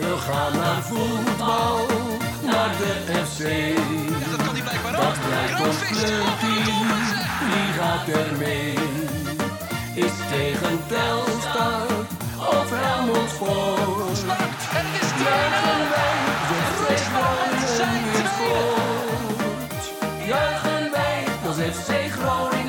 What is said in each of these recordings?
We gaan naar voetbal, naar de FC. Dat kan hij blijkbaar ook. Dat blijkt ons clubteam. Wie gaat er mee? Is tegen Telstar of Helmond Sport? En het is 2-0. Juichen wij, de Roesman, zijn Groningen weer tweede. scoort. Juichen wij, als FC Groningen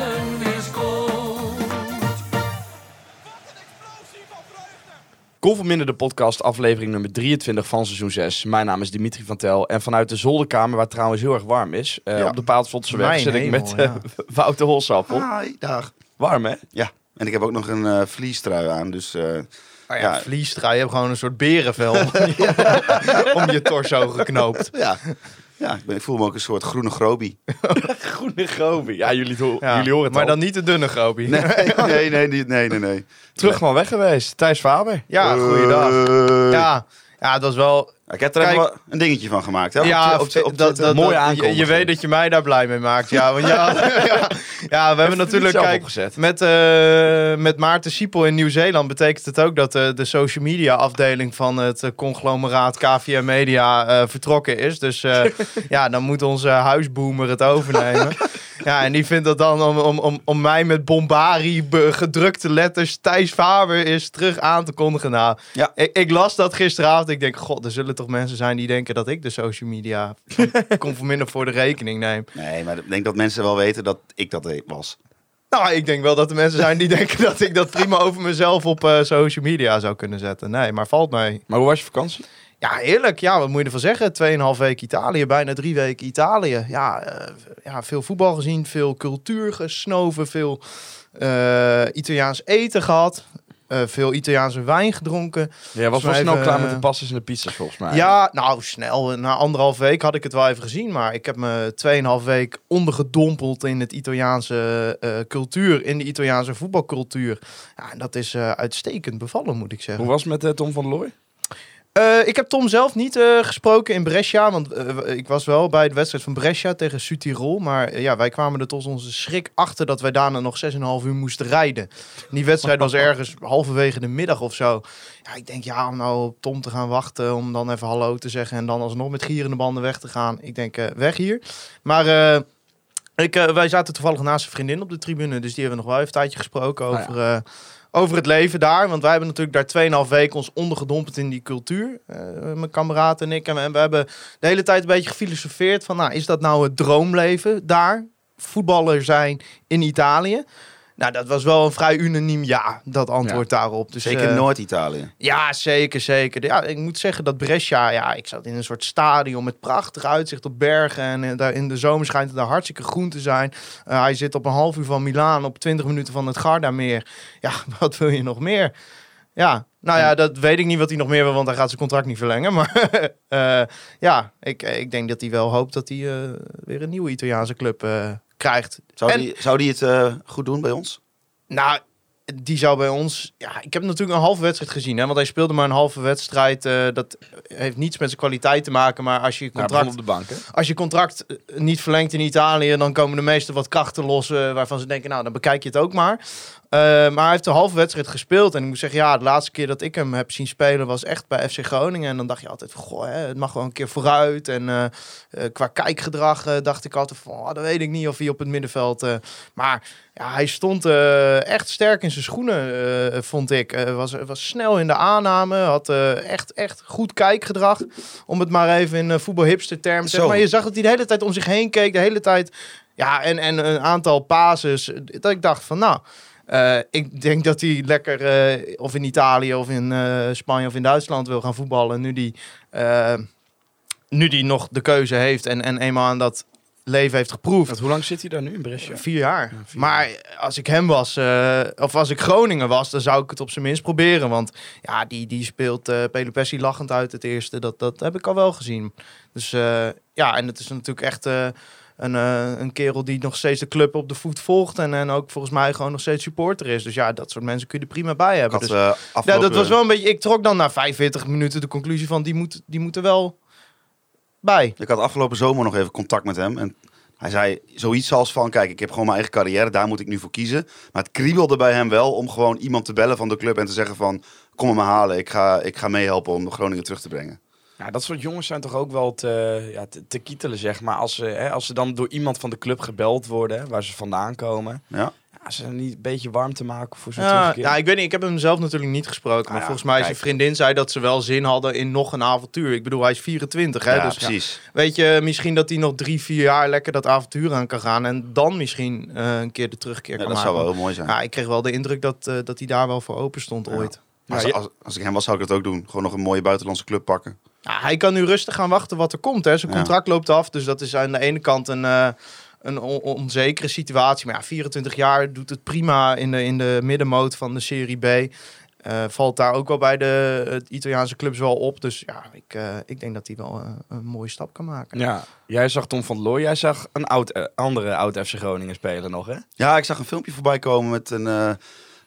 Minder, de podcast, aflevering nummer 23 van seizoen 6. Mijn naam is Dimitri van Tel. En vanuit de zolderkamer, waar het trouwens heel erg warm is, eh, Ja. op de Paalsvotseweg, zit ik met ja. eh, Wouter Holsappel. Hi, dag. Warm, hè? Ja, en ik heb ook nog een eh vliestrui aan, dus eh, Oh ja, Ja. vliestrui. Je hebt gewoon een soort berenvel om je torso geknoopt. ja. Ja, ik, ben, ik voel me ook een soort groene grobie. Groene Grobi. Ja, jullie, ho- Ja, jullie horen het maar al. dan niet de dunne grobie. Nee, nee, nee, nee, nee. Terug van weg geweest. Thijs Faber. Ja, goeiedag. Eh, Ja, ja, dat is wel... Ik heb er Kijk. even wel een dingetje van gemaakt. Hè? Ja, op op dat, op- dat, mooie dat- je, weet dat je mij daar blij mee maakt. Ja, want ja, ja, ja, we hebben natuurlijk... Kijk, opgezet. met, eh, met Maarten Siepel in Nieuw-Zeeland betekent het ook dat eh, de social media afdeling van het eh, conglomeraat KVM Media vertrokken is. Dus ja, dan moet onze huisboomer het overnemen. Ja, en die vindt dat dan om, om, om, om mij met bombari gedrukte letters Thijs Faber is terug aan te kondigen. Nou, Ja. ik, ik las dat gisteravond. Ik denk, god, er zullen toch mensen zijn die denken dat ik de social media conforminder voor de rekening neem. Nee, maar ik denk dat mensen wel weten dat ik dat was. Nou, ik denk wel dat er mensen zijn die denken dat ik dat prima over mezelf op eh, social media zou kunnen zetten. Nee, maar valt mee. Maar hoe was je vakantie? Ja, heerlijk. Ja, wat moet je ervan zeggen? Tweeënhalf week Italië, bijna drie weken Italië. Ja, eh, ja veel voetbal gezien, veel cultuur gesnoven, veel eh, Italiaans eten gehad. Eh, veel Italiaanse wijn gedronken. Jij was wel snel even, klaar met eh, de passes en de pizza's, volgens mij. Ja, nou snel. Na anderhalf week had ik het wel even gezien. Maar ik heb me tweeënhalf week ondergedompeld in het Italiaanse eh, cultuur. In de Italiaanse voetbalcultuur. Ja, en dat is uitstekend bevallen, moet ik zeggen. Hoe was het met Tom van Looy? Eh, ik heb Tom zelf niet eh, gesproken in Brescia. Want eh, ik was wel bij de wedstrijd van Brescia tegen Südtirol. Maar ja, wij kwamen er tot onze schrik achter dat wij daarna nog 6,5 uur moesten rijden. En die wedstrijd was ergens halverwege de middag of zo. Ja, ik denk ja, om nou op Tom te gaan wachten. Om dan even hallo te zeggen. En dan alsnog met gierende banden weg te gaan. Ik denk weg hier. Maar... ik, wij zaten toevallig naast een vriendin op de tribune. Dus die hebben we nog wel even een tijdje gesproken Ah, ja. Over, het leven daar. Want wij hebben natuurlijk daar 2,5 weken ons ondergedompeld in die cultuur. Eh, mijn kameraad en ik. En we, en we hebben de hele tijd een beetje gefilosofeerd van... Nou, is dat nou het droomleven daar? Voetballer zijn in Italië? Nou, dat was wel een vrij unaniem ja, dat antwoord daarop. Dus, Zeker eh, Noord-Italië. ja, zeker, zeker. Ja, ik moet zeggen dat Brescia, ja, ik zat in een soort stadion met prachtig uitzicht op bergen. En eh, daar in de zomer schijnt het daar hartstikke groen te zijn. Eh, hij zit op een half uur van Milaan, op 20 minuten van het Gardameer. Ja, wat wil je nog meer? Ja, nou ja, dat weet ik niet wat hij nog meer wil, want hij gaat zijn contract niet verlengen. Maar ja, ik, ik denk dat hij wel hoopt dat hij weer een nieuwe Italiaanse club krijgt. Zou, En- die, zou die het eh, goed doen bij ons? Nou, die zou bij ons. Ja, ik heb natuurlijk een halve wedstrijd gezien. Hè, want hij speelde maar een halve wedstrijd. eh, dat heeft niets met zijn kwaliteit te maken. Maar als je je Nou, contract, op de bank, hè? als je contract eh, niet verlengt in Italië. dan komen de meesten wat krachten los. waarvan ze denken, nou, dan bekijk je het ook maar. Eh, maar hij heeft de halve wedstrijd gespeeld. En ik moet zeggen, ja, de laatste keer dat ik hem heb zien spelen. was echt bij FC Groningen. En dan dacht je altijd van, goh, hè, het mag wel een keer vooruit. En eh, eh, qua kijkgedrag dacht ik altijd van, oh, dat weet ik niet of hij op het middenveld. maar ja, hij stond echt sterk in zijn schoenen, vond ik. Was, was snel in de aanname, had echt, echt goed kijkgedrag. Om het maar even in voetbalhipster termen te zeggen. Maar je zag dat hij de hele tijd om zich heen keek, de hele tijd. Ja, en, en een aantal pases. Dat ik dacht van, nou, eh, ik denk dat hij lekker eh, of in Italië of in eh, Spanje of in Duitsland wil gaan voetballen. Nu die, nu die nog de keuze heeft en, en eenmaal aan dat leven heeft geproefd. Want hoe lang zit hij daar nu in Brescia? Vier jaar. vier maar als ik hem was, of als ik Groningen was, dan zou ik het op zijn minst proberen. Want ja, die, die speelt eh Pelopessi lachend uit het eerste. Dat, dat heb ik al wel gezien. Dus ja, en het is natuurlijk echt een, eh, een kerel die nog steeds de club op de voet volgt. En, en ook volgens mij gewoon nog steeds supporter is. Dus ja, dat soort mensen kun je er prima bij hebben. had Dus, eh, ja, dat was wel een beetje. Ik trok dan na 45 minuten de conclusie van die moet, die moeten wel bij. Ik had afgelopen zomer nog even contact met hem. En hij zei zoiets als van, kijk, ik heb gewoon mijn eigen carrière. Daar moet ik nu voor kiezen. Maar het kriebelde bij hem wel om gewoon iemand te bellen van de club en te zeggen van... kom me halen. Ik ga, ik ga meehelpen om Groningen terug te brengen. Ja, dat soort jongens zijn toch ook wel te, ja, te, te kietelen, zeg maar. Als ze, hè, als ze dan door iemand van de club gebeld worden, waar ze vandaan komen. Ja. Ja, ze niet een beetje warm te maken voor zo'n Ja, terugkeer. ja, ik weet niet. Ik heb hem zelf natuurlijk niet gesproken. Maar Ah, ja, volgens mij kijk. zijn vriendin zei dat ze wel zin hadden in nog een avontuur. Ik bedoel, hij is 24. Hè? Ja, dus precies. weet je, misschien dat hij nog drie, vier jaar lekker dat avontuur aan kan gaan. En dan misschien eh, een keer de terugkeer Ja, kan dat maken. zou wel heel mooi zijn. Ja, ik kreeg wel de indruk dat, eh, dat hij daar wel voor open stond Ja. ooit. Als, Ja, als, als ik hem was, zou ik dat ook doen. Gewoon nog een mooie buitenlandse club pakken. Ja, hij kan nu rustig gaan wachten wat er komt. Hè. Zijn Ja. contract loopt af, dus dat is aan de ene kant een, eh, een on- onzekere situatie. Maar ja, 24 jaar doet het prima in de, in de middenmoot van de Serie B. Eh, valt daar ook wel bij de het Italiaanse clubs wel op. Dus ja, ik, eh, ik denk dat hij wel een mooie stap kan maken. Ja, jij zag Tom van Looy, jij zag een oud, andere oud FC Groningen spelen nog, hè? Ja, ik zag een filmpje voorbij komen met een...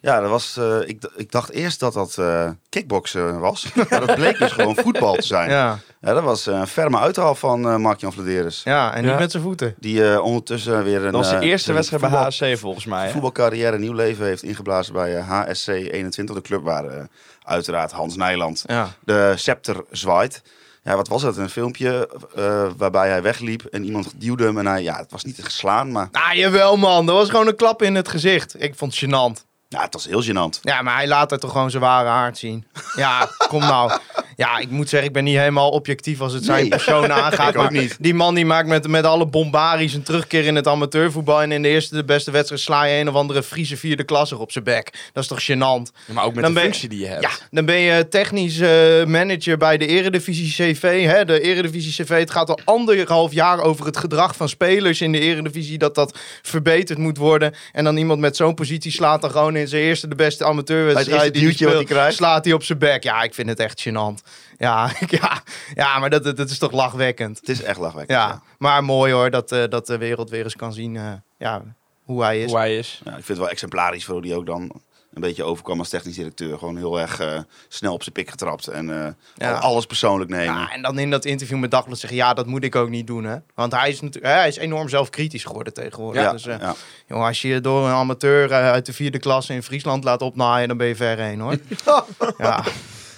ja, dat was, eh, ik, ik dacht eerst dat dat eh kickboksen was. maar dat bleek dus gewoon voetbal te zijn. Ja. Ja, dat was eh, een ferme uithaal van eh Mark-Jan Vladeris. ja en niet Ja. met zijn voeten. Die eh, ondertussen weer een... Dat was de eerste wedstrijd bij HSC volgens mij, hè? voetbalcarrière nieuw leven heeft ingeblazen bij HSC 21. De club waar uiteraard Hans Nijland Ja. de scepter zwaait. Ja, wat was het? Een filmpje eh, waarbij hij wegliep en iemand duwde hem. En hij, ja, het was niet te geslaan, maar Ah, jawel man. Dat was gewoon een klap in het gezicht. Ik vond het gênant. Ja, het was heel gênant. Ja, maar hij laat er toch gewoon zijn ware aard zien. Ja, kom nou. Ja, ik moet zeggen, ik ben niet helemaal objectief als het zijn Nee. persoon aangaat. Ik ook niet. Die man die maakt met, met alle bombaries een terugkeer in het amateurvoetbal. En in de eerste, de beste wedstrijd sla je een of andere Friese vierde klasser op zijn bek. Dat is toch gênant? Ja, maar ook met Dan de je- functie die je hebt. Ja, dan ben je technisch eh, manager bij de Eredivisie CV. Hè? De Eredivisie CV, het gaat al anderhalf jaar over het gedrag van spelers in de Eredivisie. Dat dat verbeterd moet worden. En dan iemand met zo'n positie slaat dan gewoon in zijn eerste de beste amateurwedstrijd. het die wat speelt, hij krijgt. Slaat hij op zijn bek. Ja, ik vind het echt gênant. Ja, ja, ja maar dat, dat, is toch lachwekkend. Het is echt lachwekkend. Ja, Ja. maar mooi hoor dat, eh, dat de wereld weer eens kan zien eh, ja, hoe hij is. Hoe hij is. Ja, ik vind het wel exemplarisch voor hoe die ook dan een beetje overkwam als technisch directeur. Gewoon heel erg eh, snel op zijn pik getrapt en eh, Ja. alles persoonlijk nemen. Ja, en dan in dat interview met Dagblad zeggen, ja, dat moet ik ook niet doen, hè. Want hij is, natuurlijk, hij is enorm zelfkritisch geworden tegenwoordig. ja, Dus, eh, ja. jongen, als je je door een amateur uit de vierde klasse in Friesland laat opnaaien, dan ben je ver heen, hoor. ja.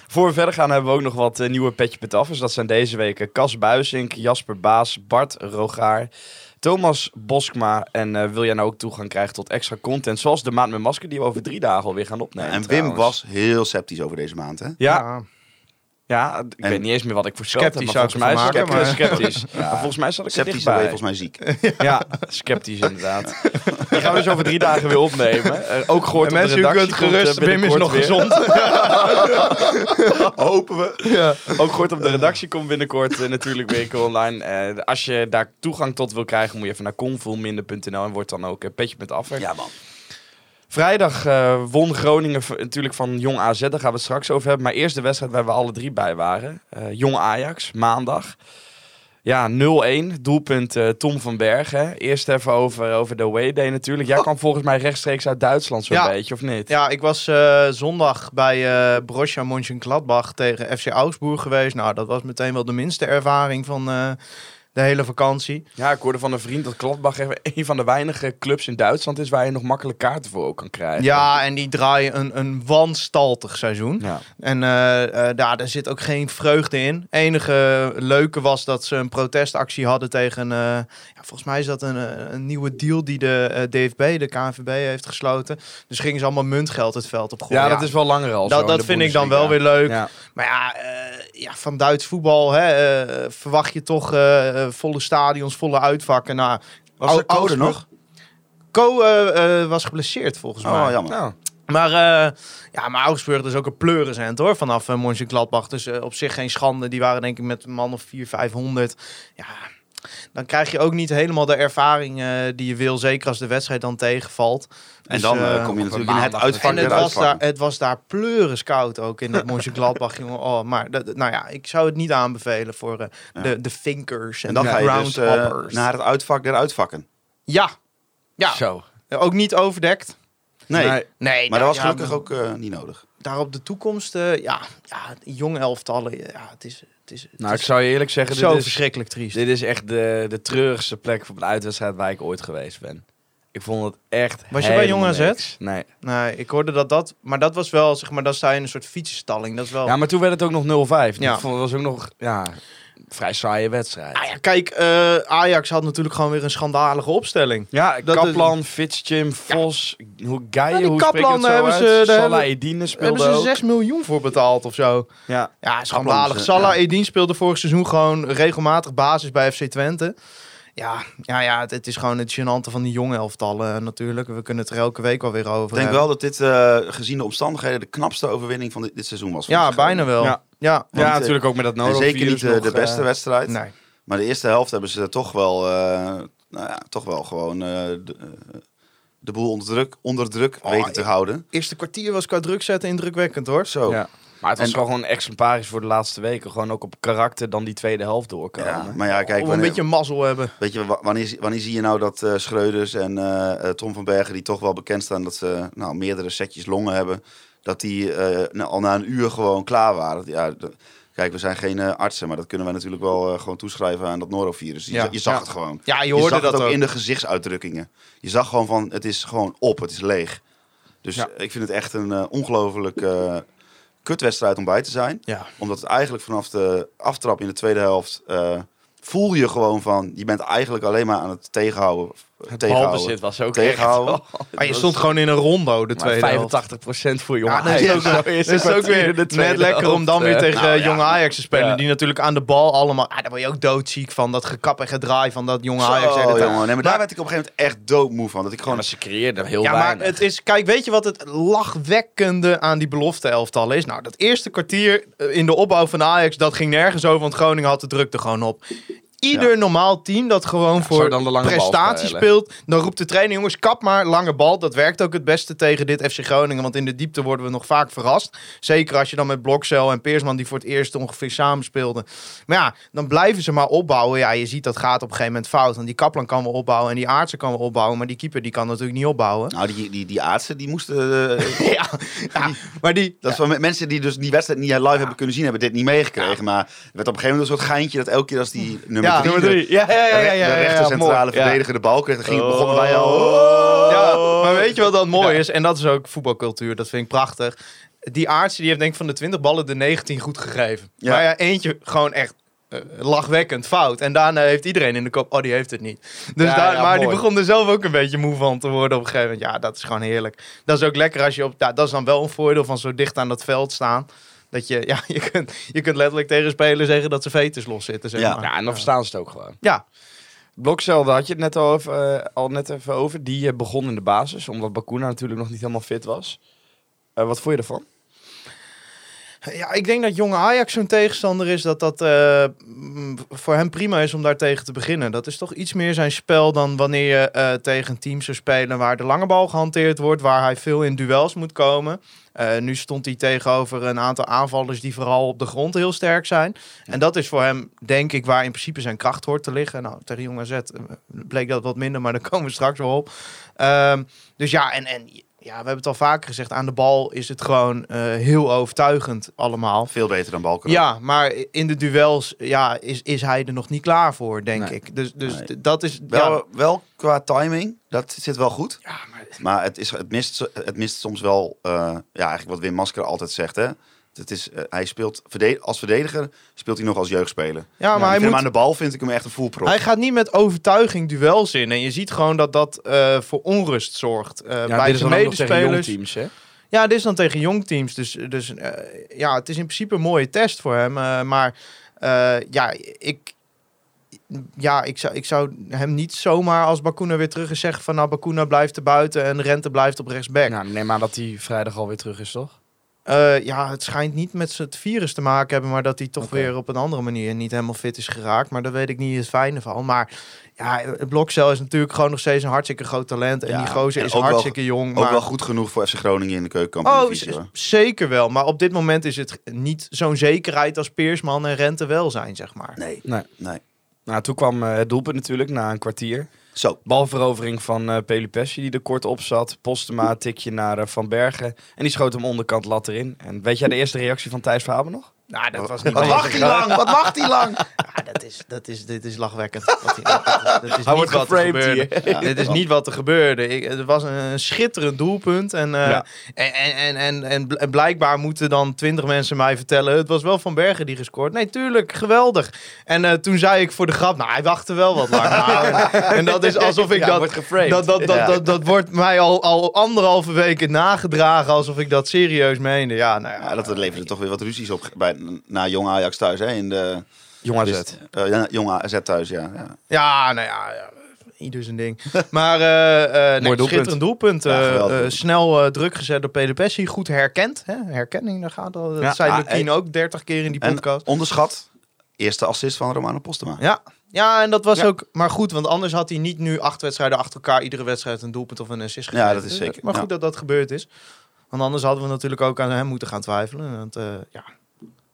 Voor we verder gaan hebben we ook nog wat eh, nieuwe petje pet affers. Dat zijn deze weken Cas Buisink, Jasper Baas, Bart Rogaar, Thomas Boskma. En eh, wil jij nou ook toegang krijgen tot extra content, zoals de maand met masker die we over drie dagen alweer gaan opnemen. en Wim was heel sceptisch over deze maand. Hè? Ja, ja, ik En- weet niet eens meer wat ik voorspeld heb, Sceptisch maar zou volgens mij ik ik maken, eh, sceptisch. Maar volgens mij zat ik er Sceptisch je dichtbij. volgens mij ziek. Ja, sceptisch inderdaad. Die gaan we dus over drie dagen weer opnemen. Eh, ook gehoord En op de mensen, u redactie. kunt komt, eh, gerust, Wim is nog weer. gezond. Hopen we. ja. Ook gehoord op de redactie komt binnenkort eh, natuurlijk weer online. Als je daar toegang tot wil krijgen, moet je even naar convoelminder.nl en wordt dan ook petje met afwer. Ja man. Vrijdag eh, won Groningen natuurlijk van Jong AZ, daar gaan we het straks over hebben. Maar eerst de wedstrijd waar we alle drie bij waren. Eh, Jong Ajax, maandag. Ja, 0-1. Doelpunt eh, Tom van Bergen. Eerst even over, over de away day natuurlijk. Jij kwam volgens mij rechtstreeks uit Duitsland zo'n Ja. beetje, of niet? Ja, ik was zondag bij eh Borussia Mönchengladbach tegen FC Augsburg geweest. Nou, dat was meteen wel de minste ervaring van de hele vakantie. Ja, ik hoorde van een vriend dat Gladbach even een van de weinige clubs in Duitsland is waar je nog makkelijk kaarten voor ook kan krijgen. Ja, en die draaien een, een wanstaltig seizoen. Ja. En eh eh, daar, daar zit ook geen vreugde in. enige leuke was dat ze een protestactie hadden tegen... eh, ja, volgens mij is dat een, een nieuwe deal die de DFB, de KNVB, heeft gesloten. Dus gingen ze allemaal muntgeld het veld op gooien. Ja, dat is wel langer al dat, vind ik dan wel weer leuk. Maar ja, ja, van Duits voetbal hè, verwacht je toch volle stadions, volle uitvakken. Nou, Was er code Augsburg- nog? Co eh, eh, was geblesseerd volgens mij. Oh, jammer. Nou, Maar, eh, ja, maar Augsburg is ook een pleurisend hoor, vanaf uh, Mönchengladbach. Dus op zich geen schande. Die waren denk ik met een man of 400, 500. Ja, dan krijg je ook niet helemaal de ervaring eh, die je wil. Zeker als de wedstrijd dan tegenvalt. En Dus, dan eh, eh, kom je natuurlijk in het uitvak en het was, daar, het was daar pleurenskoud ook in dat Mönchengladbach. jongen. Oh, maar dat, nou ja, ik zou het niet aanbevelen voor eh, Ja. de, de thinkers en, En dan de ga je dus eh, naar het uitvak der uitvakken. Ja, ja. Zo. ook niet overdekt. Nee, Nee. Nee, maar nou dat was ja, gelukkig ook niet nodig. Daar op de toekomst, eh, ja, ja, jonge elftallen, ja, het is, het is, het Nou, ik zou je eerlijk zeggen, zo dit is, verschrikkelijk triest. dit is echt de, de treurigste plek voor een uitwedstrijd waar ik ooit geweest ben. Ik vond het echt Was je bij Jong AZ? Nee. Nee, ik hoorde dat dat... Maar dat was wel, zeg maar, dat sta je in een soort fietsenstalling. Dat is wel... Ja, maar toen werd het ook nog 0-5. Ja. Ik vond het was ook nog ja, vrij saaie wedstrijd. Ah ja, kijk, eh, Ajax had natuurlijk gewoon weer een schandalige opstelling. Ja, Dat Kaplan, Fitzjim, Vos, hoe Geijen, die hoe spreek je Kaplan het zo hebben uit? ze de Salah Edine Daar speelde hebben ze ook. 6 miljoen voor betaald of zo. Ja. Ja, schandalig. Kaplan, Salah ja. Edin speelde vorig seizoen gewoon regelmatig basis bij FC Twente. Ja, ja, ja het, het is gewoon het gênante van die jonge elftallen eh, natuurlijk. We kunnen het er elke week alweer over Ik denk hebben. wel dat dit, eh, gezien de omstandigheden, de knapste overwinning van dit, dit seizoen was. Ja, bijna wel. Ja. Ja. Eh, natuurlijk ook met dat nodig. zeker niet de beste wedstrijd. Nee. Maar de eerste helft hebben ze toch wel, eh, nou ja, toch wel gewoon eh, de, de boel onder druk, onder druk Oh, weten te houden. Eerste kwartier was qua druk zetten indrukwekkend hoor. Zo. Ja. Maar het was En- wel gewoon exemplarisch voor de laatste weken. Gewoon ook op karakter dan die tweede helft doorkomen. Ja, maar ja, kijk, Om een wanneer, beetje mazzel hebben. weet je, wa- wanneer, wanneer zie je nou dat eh, Schreuders en eh, Tom van Bergen, die toch wel bekend staan dat ze nou, meerdere setjes longen hebben, dat die eh, nou, al na een uur gewoon klaar waren? Ja, kijk, we zijn geen artsen, maar dat kunnen we natuurlijk wel gewoon toeschrijven aan dat norovirus. Je, Ja. je zag Ja. het gewoon. Ja, je Je, hoorde zag dat het ook ook. in de gezichtsuitdrukkingen. Je zag gewoon van, het is gewoon op, het is leeg. Dus Ja. ik vind het echt een eh, ongelooflijk kutwedstrijd om bij te zijn. Ja. Omdat het eigenlijk vanaf de aftrap in de tweede helft... eh, voel je gewoon van, je bent eigenlijk alleen maar aan het tegenhouden. Het tegenhouden. balbezit was ook Tegenhouden. echt... Maar je stond gewoon in een rondo de tweede helft. 85% voor Jong Ja, dat is Ajax. ook, dat is ook kwartier weer in de tweede net lekker om dan weer eh. tegen nou eh, ja. jonge Ajax te spelen. Ja. Die natuurlijk aan de bal allemaal... Ah, daar word je ook doodziek van. Dat gekap en gedraai van dat jonge Ajax. Zo, jongen. Nee, maar daar werd ik op een gegeven moment echt doodmoe van. Dat ik Ja, gewoon... maar ze creëerden heel Ja, maar het is... Kijk, weet je wat het lachwekkende aan die belofte elftallen is? Nou, dat eerste kwartier eh, in de opbouw van Ajax, dat ging nergens over, want Groningen had de druk er gewoon op. Ieder normaal team dat gewoon voor dan prestatie speelt, dan roept de trainer, jongens, kap maar, lange bal. Dat werkt ook het beste tegen dit FC Groningen, want in de diepte worden we nog vaak verrast. Zeker als je dan met Blokcel en Peersman, die voor het eerst ongeveer samen speelden. Maar ja, dan blijven ze maar opbouwen. Ja, je ziet dat gaat op een gegeven moment fout. Want die Kaplan kan wel opbouwen en die Aartsen kan wel opbouwen, maar die keeper die kan natuurlijk niet opbouwen. Nou, die, die, die aardsen, die moesten... eh, ja, ja, maar die... Dat is van me- mensen die dus die wedstrijd niet live hebben kunnen zien, hebben dit niet meegekregen. Maar er werd op een gegeven moment een soort geintje dat elke keer als die nummer Ja, nummer drie. Ja, ja, ja, ja, de rechter centrale verdediger de bal kreeg, dan ging, begonnen wij al... Ja, maar weet je wat dan mooi is? En dat is ook voetbalcultuur, dat vind ik prachtig. Die aardse die heeft denk ik van de 20 ballen de 19 goed gegeven. Ja. Maar ja, eentje gewoon echt eh, lachwekkend fout. En daarna heeft iedereen in de kop, oh die heeft het niet. Dus Ja, daar, ja, maar die begon er zelf ook een beetje moe van te worden op een gegeven moment. Ja, dat is gewoon heerlijk. Dat is ook lekker als je op, ja, dat is dan wel een voordeel van zo dicht aan dat veld staan. Dat je, ja, je kunt, je kunt letterlijk tegen spelers zeggen dat ze veters los zitten. Zeg Ja. maar. Ja, en dan verstaan ze het ook gewoon. ja, Blokcel, daar had je het net al, over, eh, al net even over. Die eh, begon in de basis, omdat Bakuna natuurlijk nog niet helemaal fit was. Eh, wat vond je ervan? Ja, ik denk dat jonge Ajax zo'n tegenstander is dat dat eh, mm, voor hem prima is om daar tegen te beginnen. Dat is toch iets meer zijn spel dan wanneer je eh, tegen een team zou spelen waar de lange bal gehanteerd wordt, waar hij veel in duels moet komen. Eh, nu stond hij tegenover een aantal aanvallers die vooral op de grond heel sterk zijn. En dat is voor hem, denk ik, waar in principe zijn kracht hoort te liggen. Nou, tegen Jong AZ bleek dat wat minder, maar daar komen we straks wel op. Ehm, dus ja, en, en ja, we hebben het al vaker gezegd, aan de bal is het gewoon eh, heel overtuigend allemaal. Veel beter dan Balken. Ja, maar in de duels ja, is, is hij er nog niet klaar voor, denk Nee. ik. Dus, dus Nee. dat is... Wel, ja. wel qua timing, dat zit wel goed. Ja, maar Maar het, is, het, mist, het mist soms wel, eh, ja, eigenlijk wat Wim Masker altijd zegt. Hè? Het is, eh, hij speelt verde- als verdediger, speelt hij nog als jeugdspeler. Ja, maar hij, moet, aan de bal vind ik hem echt een voelprop. hij gaat niet met overtuiging duels in. En je ziet gewoon dat dat eh, voor onrust zorgt eh, Ja, bij dit is zijn dan ook nog tegen jong medespelers. teams, hè? Ja, dit is dan tegen jong teams. Dus, dus eh, ja, het is in principe een mooie test voor hem. eh, maar eh, ja, ik, ja ik, zou, ik zou hem niet zomaar als Bakuna weer terug is zeggen van... nou, Bakuna blijft er buiten en Rente blijft op rechtsback. Nou, neem aan dat hij vrijdag alweer terug is, toch? Eh, ja, het schijnt niet met het virus te maken hebben, maar dat hij toch weer op een andere manier niet helemaal fit is geraakt. Maar daar weet ik niet het fijne van. Maar ja, het Blokcel is natuurlijk gewoon nog steeds een hartstikke groot talent. En Ja, die gozer en is ook wel- hartstikke jong. Ook maar... wel goed genoeg voor FC Groningen in de Oh, keukenkampioen. z- zeker wel. Maar op dit moment is het niet zo'n zekerheid als Peersman en Rente wel zijn, zeg maar. Nee, Nee. nee. Nou, toen kwam eh, het doelpunt natuurlijk na een kwartier. Zo, Balverovering van Pelupessi die er kort op zat. Postema, tikje naar eh, Van Bergen. En die schoot hem onderkant lat erin. En weet jij de eerste reactie van Thijs Verhaben nog? Nou, dat was niet wat wacht hij lang? Wat wacht hij lang? Ja, dat, is, dat is, dit is lachwekkend. Wat dat is, dat is Hij niet wordt wat er geframed gebeurde. hier. Dit is niet wat er gebeurde. Ik, het was een, schitterend doelpunt. En, eh, Ja. en, en, en, en, en bl- en blijkbaar moeten dan twintig mensen mij vertellen... het was wel Van Bergen die gescoord. Nee, tuurlijk, geweldig. En eh, toen zei ik voor de grap... nou, hij wachtte wel wat lang. Nou, en, dat is alsof ik Ja, dat... wordt geframed. Dat, dat, dat, Ja. dat, dat wordt mij al, al anderhalve weken nagedragen... alsof ik dat serieus meende. Ja, nou ja, Ja, dat leverde toch weer wat ruzies op bij, na Jong Ajax thuis. Hè, in de, Jong AZ. eh, ja, Jong AZ thuis, ja. ja. Ja, nou ja, ja ieder zijn ding. Maar eh eh nee, doelpunt. schitterend doelpunt. Ja, snel druk gezet door Peter Pessi. Goed herkend. Hè? Herkenning, daar gaat al. Dat Ja, zei ah, Lukien ook 30 keer in die En podcast. onderschat, eerste assist van Romano Postema. Ja. ja, en dat was Ja. ook maar goed. Want anders had hij niet nu acht wedstrijden achter elkaar... iedere wedstrijd een doelpunt of een assist Ja, gegeven. dat is zeker. Maar goed Ja. dat dat gebeurd is. Want anders hadden we natuurlijk ook aan hem moeten gaan twijfelen. Want, eh, ja.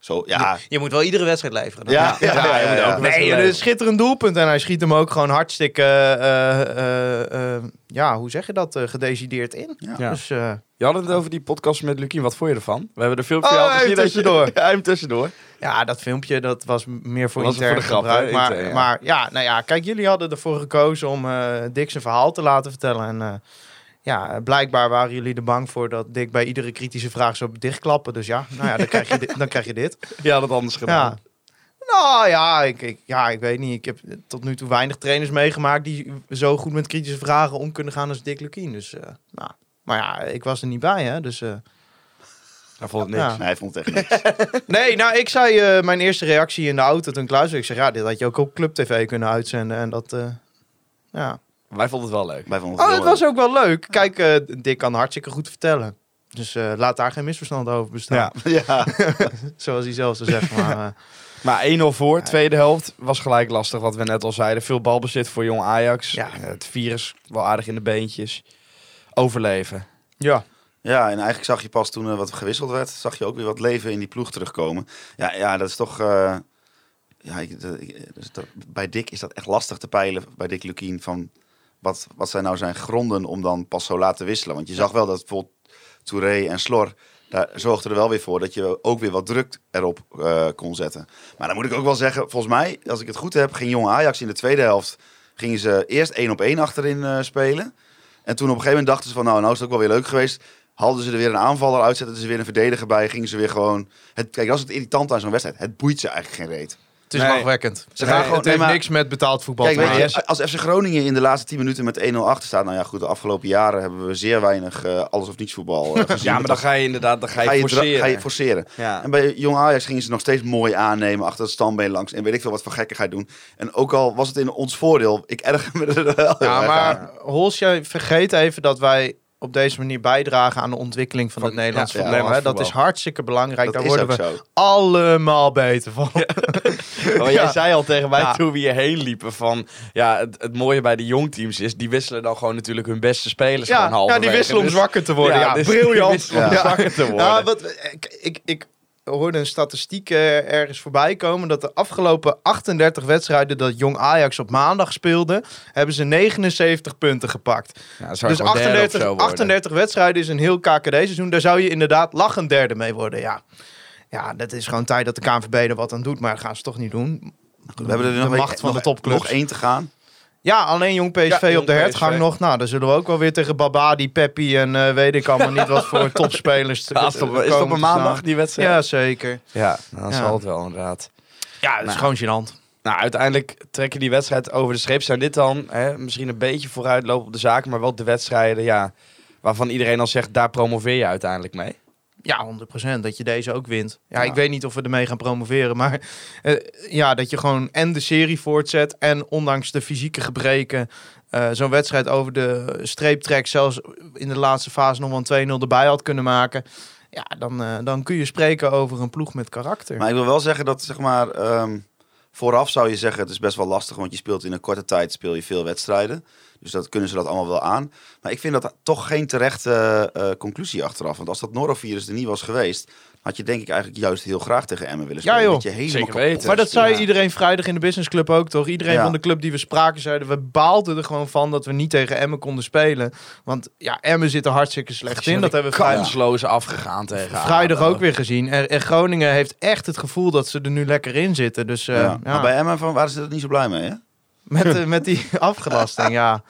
Zo, ja. Je moet wel iedere wedstrijd leveren. Ja, ja, ja, je moet ja, Nee, een schitterend doelpunt. En hij schiet hem ook gewoon hartstikke, eh, eh, eh, ja, hoe zeg je dat, eh, gedecideerd in. Ja. Dus, eh, Je had het over die podcast met Lukien. Wat vond je ervan? We hebben de filmpje Oh, al gezien. dat je- tussendoor. Ja, hem tussendoor. ja, dat filmpje, dat was meer voor Was het intern voor de grap, gebruik. Maar, Intern, ja. maar ja, nou ja, kijk, jullie hadden ervoor gekozen om eh Dick zijn verhaal te laten vertellen. En eh, ja, blijkbaar waren jullie er bang voor dat Dick bij iedere kritische vraag zou dichtklappen. Dus ja, nou ja, dan krijg je, dit, dan krijg je dit. Ja, dat anders gedaan. Ja. Nou ja ik, ik, ja, ik weet niet. Ik heb tot nu toe weinig trainers meegemaakt die zo goed met kritische vragen om kunnen gaan als Dick Lukien. Dus, eh, nou. Maar ja, ik was er niet bij, hè. Dus, eh, Hij vond het niks. Ja. Nee, hij vond het echt niks. Nee, nou, ik zei eh, mijn eerste reactie in de auto toen Klaus... Ik zeg, ja, dit had je ook op Club TV kunnen uitzenden. En dat, eh, ja. Wij vonden het wel leuk. Wij vonden het Oh, heel het was ook wel leuk. Kijk, eh, Dick kan hartstikke goed vertellen. Dus eh, laat daar geen misverstand over bestaan. Ja. Ja, Zoals hij zelf zou zeggen. Maar, eh, Maar 1-0 voor, tweede helft was gelijk lastig, wat we net al zeiden. Veel balbezit voor jong Ajax. Ja. Het virus wel aardig in de beentjes. Overleven. ja. ja, en eigenlijk zag je pas toen er wat gewisseld werd, zag je ook weer wat leven in die ploeg terugkomen. Ja, ja dat is toch... eh, ja, ik, dat- ik- dus dat- bij Dick is dat echt lastig te peilen, bij Dick Lukien, van wat, wat zijn nou zijn gronden om dan pas zo laat te wisselen. Want je zag wel dat bijvoorbeeld Touré en Slor, daar zorgde er wel weer voor dat je ook weer wat druk erop eh, kon zetten. Maar dan moet ik ook wel zeggen, volgens mij, als ik het goed heb, ging Jong Ajax in de tweede helft, gingen ze eerst één op één achterin eh, spelen. En toen op een gegeven moment dachten ze van, nou, nou is het ook wel weer leuk geweest. Haalden ze er weer een aanvaller uit, zetten ze weer een verdediger bij, gingen ze weer gewoon... Het, kijk, dat is het irritant aan zo'n wedstrijd. Het boeit ze eigenlijk geen reet. Het is Nee. lachwekkend. Ze gaan Nee, gewoon- het heeft nee, maar- niks met betaald voetbal Kijk, te maken. je, als FC Groningen in de laatste 10 minuten met 1-0 achter staat... Nou ja, goed, de afgelopen jaren hebben we zeer weinig eh, alles of niets voetbal eh, gezien. Ja, maar dan ga je inderdaad dan ga je, ga je, forceren. ga je forceren. ja. En bij Jong Ajax gingen ze nog steeds mooi aannemen achter het standbeen langs. En weet ik veel wat voor gekkigheid doen. En ook al was het in ons voordeel, ik erger me er wel Ja, erg maar aan. Hols, jij vergeet even dat wij op deze manier bijdragen aan de ontwikkeling van, Van- het Nederlands ja, voetbal. Dat is hartstikke belangrijk. Dat Daar worden we zo. allemaal beter van. Maar jij zei al tegen mij Ja. toen we hierheen liepen van... Ja, het, het mooie bij de jongteams is... Die wisselen dan gewoon natuurlijk hun beste spelers Ja, gewoon ja, die wisselen om Dus- zwakker te worden. Ja, dus briljant. om Ja. zwakker te worden. Ja, wat, ik, ik, ik hoorde een statistiek eh, ergens voorbij komen dat de afgelopen 38 wedstrijden dat Jong Ajax op maandag speelde, hebben ze 79 punten gepakt. Ja, Dus je gewoon derde of 38, zo worden. 38 wedstrijden is een heel KKD-seizoen. Daar zou je inderdaad lachend derde mee worden. Ja. ja, dat is gewoon tijd dat de KNVB er wat aan doet, maar dat gaan ze toch niet doen. We hebben er de nog macht een- van nog- de topclubs. Nog één te gaan. Ja, alleen Jong PSV Ja, op de PSV. hertgang nog. Nou, dan zullen we ook wel weer tegen Babadi, Peppi en eh, weet ik allemaal niet wat voor topspelers te Ja, is, het op, is het een maandag die wedstrijd? Ja, zeker. Ja, dan Ja. zal het wel inderdaad. Ja, dat is Nou. gewoon gênant. Nou, uiteindelijk trekken die wedstrijd over de streep. Zijn dit dan hè, misschien een beetje vooruitlopen op de zaken, maar wel de wedstrijden ja, waarvan iedereen al zegt, daar promoveer je uiteindelijk mee. Ja, 100% dat je deze ook wint. Ja, Ja. ik weet niet of we ermee gaan promoveren, maar eh, ja, dat je gewoon en de serie voortzet en ondanks de fysieke gebreken eh, zo'n wedstrijd over de streep trekt, zelfs in de laatste fase nog wel een 2-0 erbij had kunnen maken. Ja, dan, eh, dan kun je spreken over een ploeg met karakter. Maar ik wil wel zeggen dat, zeg maar, ehm, vooraf zou je zeggen, het is best wel lastig, want je speelt in een korte tijd speel je veel wedstrijden. Dus dat kunnen ze dat allemaal wel aan. Maar ik vind dat toch geen terechte eh, conclusie achteraf. Want als dat norovirus er niet was geweest, had je denk ik eigenlijk juist heel graag tegen Emmen willen Ja, spelen. joh. Dat je helemaal Zeker weten. Maar dat zei Ja. iedereen vrijdag in de businessclub ook, toch? Iedereen Ja. van de club die we spraken zeiden, we baalden er gewoon van dat we niet tegen Emmen konden spelen. Want ja, Emmen zit er hartstikke slecht in. Dat hebben we vrijdag, kansloos afgegaan tegen vrijdag ook weer gezien. En, en Groningen heeft echt het gevoel dat ze er nu lekker in zitten. Dus eh, Ja. ja, Maar bij Emmen van, waren ze er niet zo blij mee, hè? Met, eh, met die afgelasting, ja.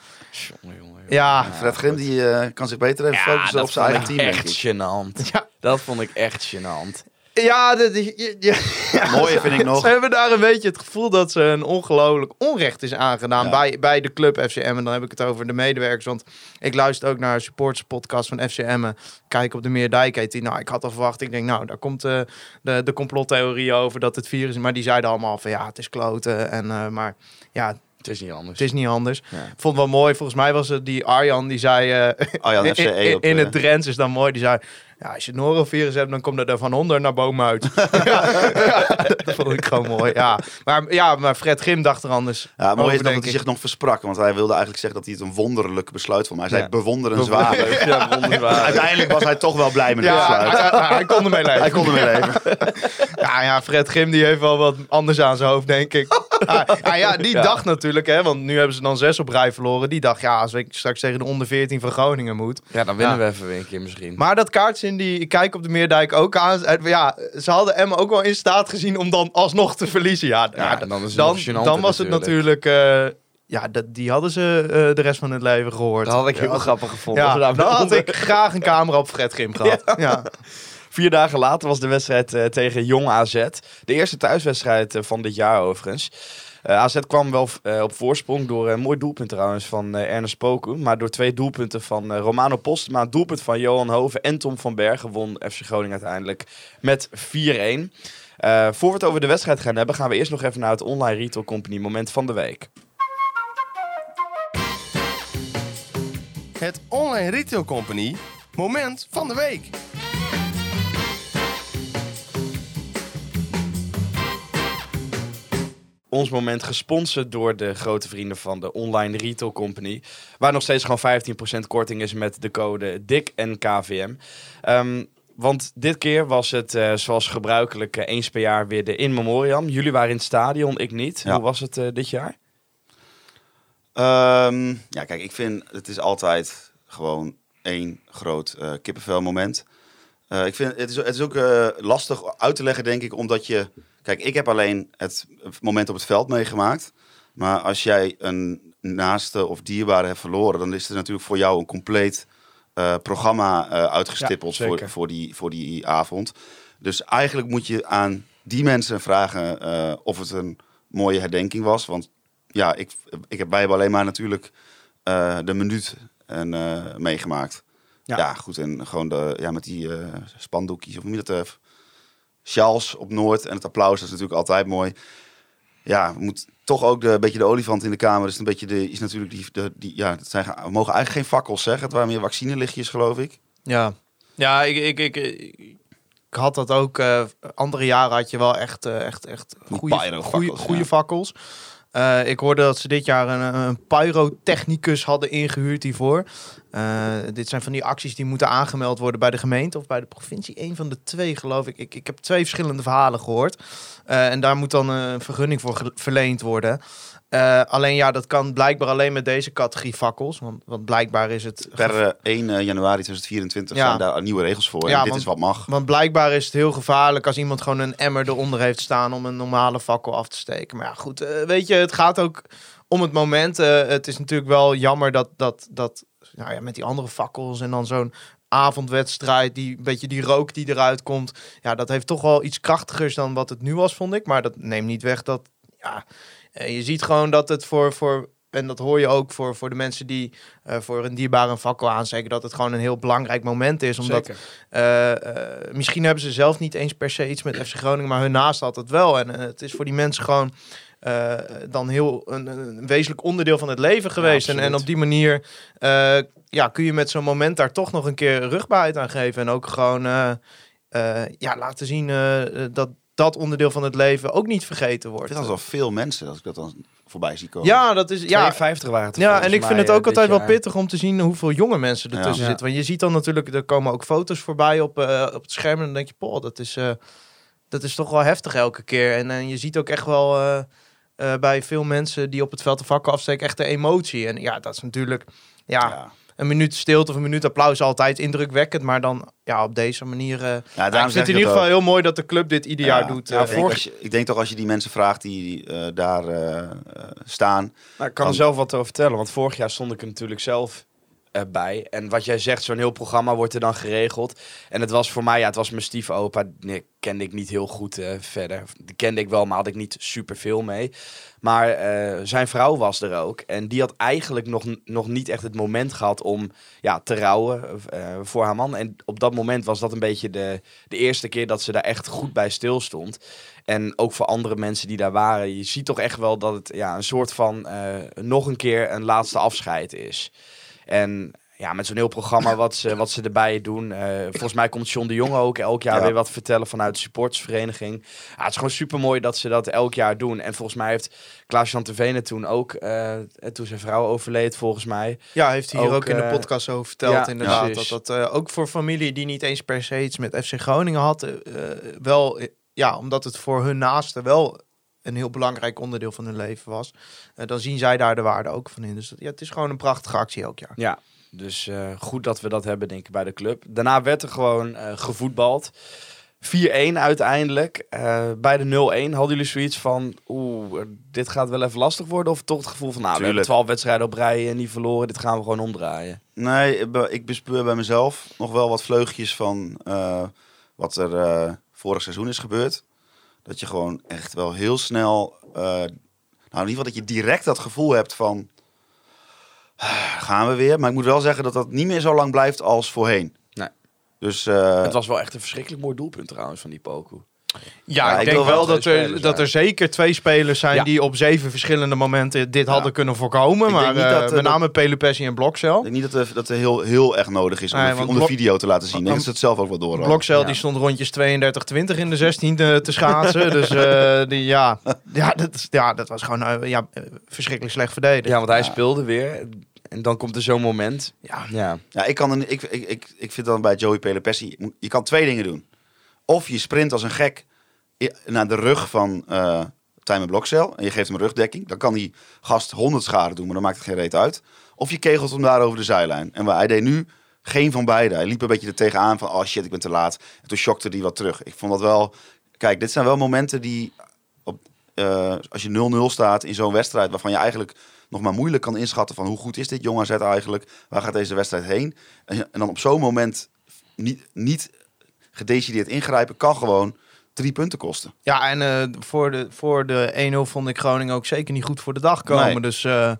Jongen. Ja, Fred Grim die, eh, kan zich beter even Ja, focussen op zijn eigen team, echt ik. gênant. Ja. Dat vond ik echt gênant. ja, je- Het mooie vind ik nog... Ze hebben daar een beetje het gevoel dat ze een ongelooflijk onrecht is aangedaan Ja. bij, bij de club FCM. En dan heb ik het over de medewerkers. Want ik luister ook naar een supporterspodcast van FCM. Kijk op de Meerdijk heet die. Nou, ik had al verwacht. Ik denk, nou, daar komt eh, de, de complottheorie over dat het virus is. Maar die zeiden allemaal van ja, het is kloten. En, eh, maar ja, Het is niet anders. het is niet anders. Ja. Vond het wel mooi. Volgens mij was het die Arjan die zei... eh, Arjan in, FCE in, op, in eh, het Drents is dan mooi. Die zei... Ja, als je het norovirus hebt, dan komt het er van onder naar boven uit. ja, ja, dat vond ik gewoon mooi. Ja. Maar, ja, maar Fred Grim dacht er anders. Ja, mooi is dat hij ik. zich nog versprak. Want hij wilde eigenlijk zeggen dat hij het een wonderlijk besluit vond. Maar hij zei Ja. bewonderenswaardig. Ja. Uiteindelijk was hij toch wel blij met het besluit. hij, hij kon ermee leven. Hij kon ermee leven. Ja, ja, Fred Grim die heeft wel wat anders aan zijn hoofd, denk ik. Ah, ah, ja, die Ja. dacht natuurlijk, hè, want nu hebben ze dan zes op rij verloren. Die dacht, ja, als ik straks tegen de onder 14 van Groningen moet. Ja, dan winnen Ja. we even weer een keer misschien. Maar dat kaartje in die, kijk op de Meerdijk ook aan. Ja, ze hadden Emma ook wel in staat gezien om dan alsnog te verliezen. Ja, dan was het natuurlijk... eh, ja, dat, die hadden ze eh, de rest van het leven gehoord. Dat had ik heel Ja, grappig gevonden. Ja, dan had onder- ik graag een camera op Fred Grim gehad. Ja. Vier dagen later was de wedstrijd eh, tegen Jong AZ. De eerste thuiswedstrijd van dit jaar overigens. Eh, AZ kwam wel eh, op voorsprong door een mooi doelpunt trouwens van eh, Ernest Poku. Maar door twee doelpunten van eh, Romano Postma, een doelpunt van Johan Hoven en Tom van Bergen won FC Groningen uiteindelijk met 4-1. Eh voor we het over de wedstrijd gaan hebben, gaan we eerst nog even naar het Online Retail Company moment van de week. Het Online Retail Company moment van de week. Ons moment gesponsord door de grote vrienden van de Online Retail Company. Waar nog steeds gewoon 15% korting is met de code DIK en KVM. Ehm, want dit keer was het eh, zoals gebruikelijk eh, eens per jaar weer de In Memoriam. Jullie waren in het stadion, ik niet. Ja. Hoe was het eh, dit jaar? Ehm, ja, kijk, ik vind het is altijd gewoon één groot eh Eh, ik vind het is, het is ook eh, lastig uit te leggen, denk ik, omdat je... Kijk, ik heb alleen het moment op het veld meegemaakt. Maar als jij een naaste of dierbare hebt verloren, dan is er natuurlijk voor jou een compleet eh, programma uitgestippeld Ja, voor, voor, die, voor die avond. Dus eigenlijk moet je aan die mensen vragen of het een mooie herdenking was. Want ja, ik, ik heb, wij hebben alleen maar natuurlijk de minuut en, meegemaakt. Ja. Ja. goed. En gewoon de, ja, met die eh, spandoekjes, of je dat? eh, Sjaals op Noord en het applaus, dat is natuurlijk altijd mooi. Ja, moet toch ook de, een beetje de olifant in de kamer. Dus een beetje de, is natuurlijk die, de, die ja, het zijn, we mogen eigenlijk geen fakkels zeggen. Het waren meer vaccinelichtjes, geloof ik. Ja, ja ik, ik, ik, ik, ik had dat ook. eh, andere jaren had je wel echt, echt, echt goede, goede, goede ja. fakkels. Eh, ik hoorde dat ze dit jaar een, een pyrotechnicus hadden ingehuurd hiervoor. Eh, dit zijn van die acties die moeten aangemeld worden bij de gemeente of bij de provincie. Eén van de twee, geloof ik. Ik, ik heb twee verschillende verhalen gehoord. Eh, en daar moet dan een vergunning voor verleend worden. Eh, alleen ja, dat kan blijkbaar alleen met deze categorie fakkels. Want, want blijkbaar is het Per eh, 1 januari 2024 Ja. zijn daar nieuwe regels voor. Ja, en dit want- is wat mag. Want blijkbaar is het heel gevaarlijk als iemand gewoon een emmer eronder heeft staan om een normale fakkel af te steken. Maar ja, goed, eh, weet je, het gaat ook om het moment. Eh, het is natuurlijk wel jammer dat, dat, dat nou ja, met die andere fakkels en dan zo'n avondwedstrijd, die een beetje die rook die eruit komt. Ja, dat heeft toch wel iets krachtigers dan wat het nu was, vond ik. Maar dat neemt niet weg dat, ja, eh, je ziet gewoon dat het voor, voor en dat hoor je ook voor, voor de mensen die eh, voor een dierbare een fakkel aansteken, dat het gewoon een heel belangrijk moment is. Omdat eh, eh, misschien hebben ze zelf niet eens per se iets met FC Groningen, maar hun naast had het wel. En het is voor die mensen gewoon dan heel een, een wezenlijk onderdeel van het leven geweest. en, en op die manier ja, kun je met zo'n moment daar toch nog een keer rugbaarheid aan geven. En ook gewoon ja, laten zien dat, dat onderdeel van het leven ook niet vergeten Ik wordt. vind dat wel veel mensen als ik dat dan voorbij zie komen. Ja, dat is... Ja, 52 waren het Ja, en ik vind het ook altijd wel pittig om te zien hoeveel jonge mensen ertussen Ja. zitten. Want je ziet dan natuurlijk, er komen ook foto's voorbij op, eh, op het scherm. En dan denk je, poh, dat is, eh, dat is toch wel heftig elke keer. En, je ziet ook echt wel eh, eh, bij veel mensen die op het veld de vakken afsteken, echt de emotie. En ja, dat is natuurlijk, ja, Ja. Een minuut stilte of een minuut applaus altijd indrukwekkend. Maar dan, ja, op deze manier... eh, Ja, daarom ik vind het in ieder geval ook. heel mooi dat de club dit ieder Ja. jaar doet. Ja, eh, ik, denk ik denk toch als je die mensen vraagt die eh, daar staan. Nou, ik kan er zelf wat over vertellen, want vorig jaar stond ik er natuurlijk zelf eh, bij. En wat jij zegt, zo'n heel programma wordt er dan geregeld. En het was voor mij, ja, het was mijn stiefopa. Nee, kende ik niet heel goed eh, verder. Die kende ik wel, maar had ik niet super veel mee. Maar eh, zijn vrouw was er ook. En die had eigenlijk nog, nog niet echt het moment gehad om ja, te rouwen eh, voor haar man. En op dat moment was dat een beetje de, de eerste keer dat ze daar echt goed bij stilstond. En ook voor andere mensen die daar waren. Je ziet toch echt wel dat het ja, een soort van nog een keer een laatste afscheid is. En ja, met zo'n heel programma wat ze, wat ze erbij doen. eh, volgens mij komt John de Jonge ook elk jaar Ja. weer wat vertellen vanuit de supportersvereniging. Ja, het is gewoon super mooi dat ze dat elk jaar doen. En volgens mij heeft Klaas-Jan Vene toen ook, eh, toen zijn vrouw overleed volgens mij. Ja, heeft hij hier Ook, in de eh, podcast over verteld, ja, inderdaad. Dat dat ook voor familie die niet eens per se iets met FC Groningen had, eh, wel, ja, omdat het voor hun naasten wel een heel belangrijk onderdeel van hun leven was, eh, dan zien zij daar de waarde ook van in. Dus dat, ja, het is gewoon een prachtige actie elk jaar. Ja, dus eh, goed dat we dat hebben, denk ik, bij de club. Daarna werd er gewoon eh, gevoetbald. 4-1 uiteindelijk. Eh, bij de 0-1 hadden jullie zoiets van... Oeh, eh, dit gaat wel even lastig worden? Of toch het gevoel van... Nou, we hebben Tuurlijk. 12 wedstrijden op rij eh, niet verloren. Dit gaan we gewoon omdraaien. Nee, ik be- ik bespeur bij mezelf nog wel wat vleugjes van eh, wat er eh, vorig seizoen is gebeurd. Dat je gewoon echt wel heel snel, eh, nou in ieder geval dat je direct dat gevoel hebt van, "Ah, gaan we weer. Maar ik moet wel zeggen dat dat niet meer zo lang blijft als voorheen. Nee. Dus eh, het was wel echt een verschrikkelijk mooi doelpunt trouwens van die Poku. Ja, Ja, ik ik denk wel wel dat er, spelers dat er zeker twee spelers zijn Ja. die op zeven verschillende momenten dit hadden kunnen voorkomen. Ik denk Maar niet eh, dat, eh, met name Pelupessi en Blokcel. ik denk niet dat er, dat heel, heel erg nodig is om, Nee, de, om de video te laten zien. Ik denk want- dat ze het zelf ook wel door Blokcel Ja. die stond rondjes 32-20 in de 16 te, te schaatsen. dus eh, die, ja, ja, dat, is- ja, dat was gewoon ja, verschrikkelijk slecht verdedigd. Ja, want hij Ja. speelde weer. En dan komt er zo'n moment. Ja. Ja. Ja, ik, kan ik, ik, ik, ik vind dan bij Joey Pelopessi, je kan twee dingen doen. Of je sprint als een gek naar de rug van eh Tijmen Blokcel en je geeft hem rugdekking. Dan kan die gast 100 schade doen, maar dan maakt het geen reet uit. Of je kegelt hem daar over de zijlijn. En waar hij deed nu geen van beide. Hij liep een beetje er tegenaan van, oh shit, ik ben te laat. En toen shockte hij wat terug. Ik vond dat wel... Kijk, dit zijn wel momenten die... Op, eh, als je 0-0 staat in zo'n wedstrijd waarvan je eigenlijk nog maar moeilijk kan inschatten van hoe goed is dit jong AZ eigenlijk? Waar gaat deze wedstrijd heen? En, en dan op zo'n moment niet, niet gedecideerd ingrijpen kan gewoon drie punten kosten. Ja, en eh, voor de, voor de 1-0 vond ik Groningen ook zeker niet goed voor de dag komen. Nee. Dus eh,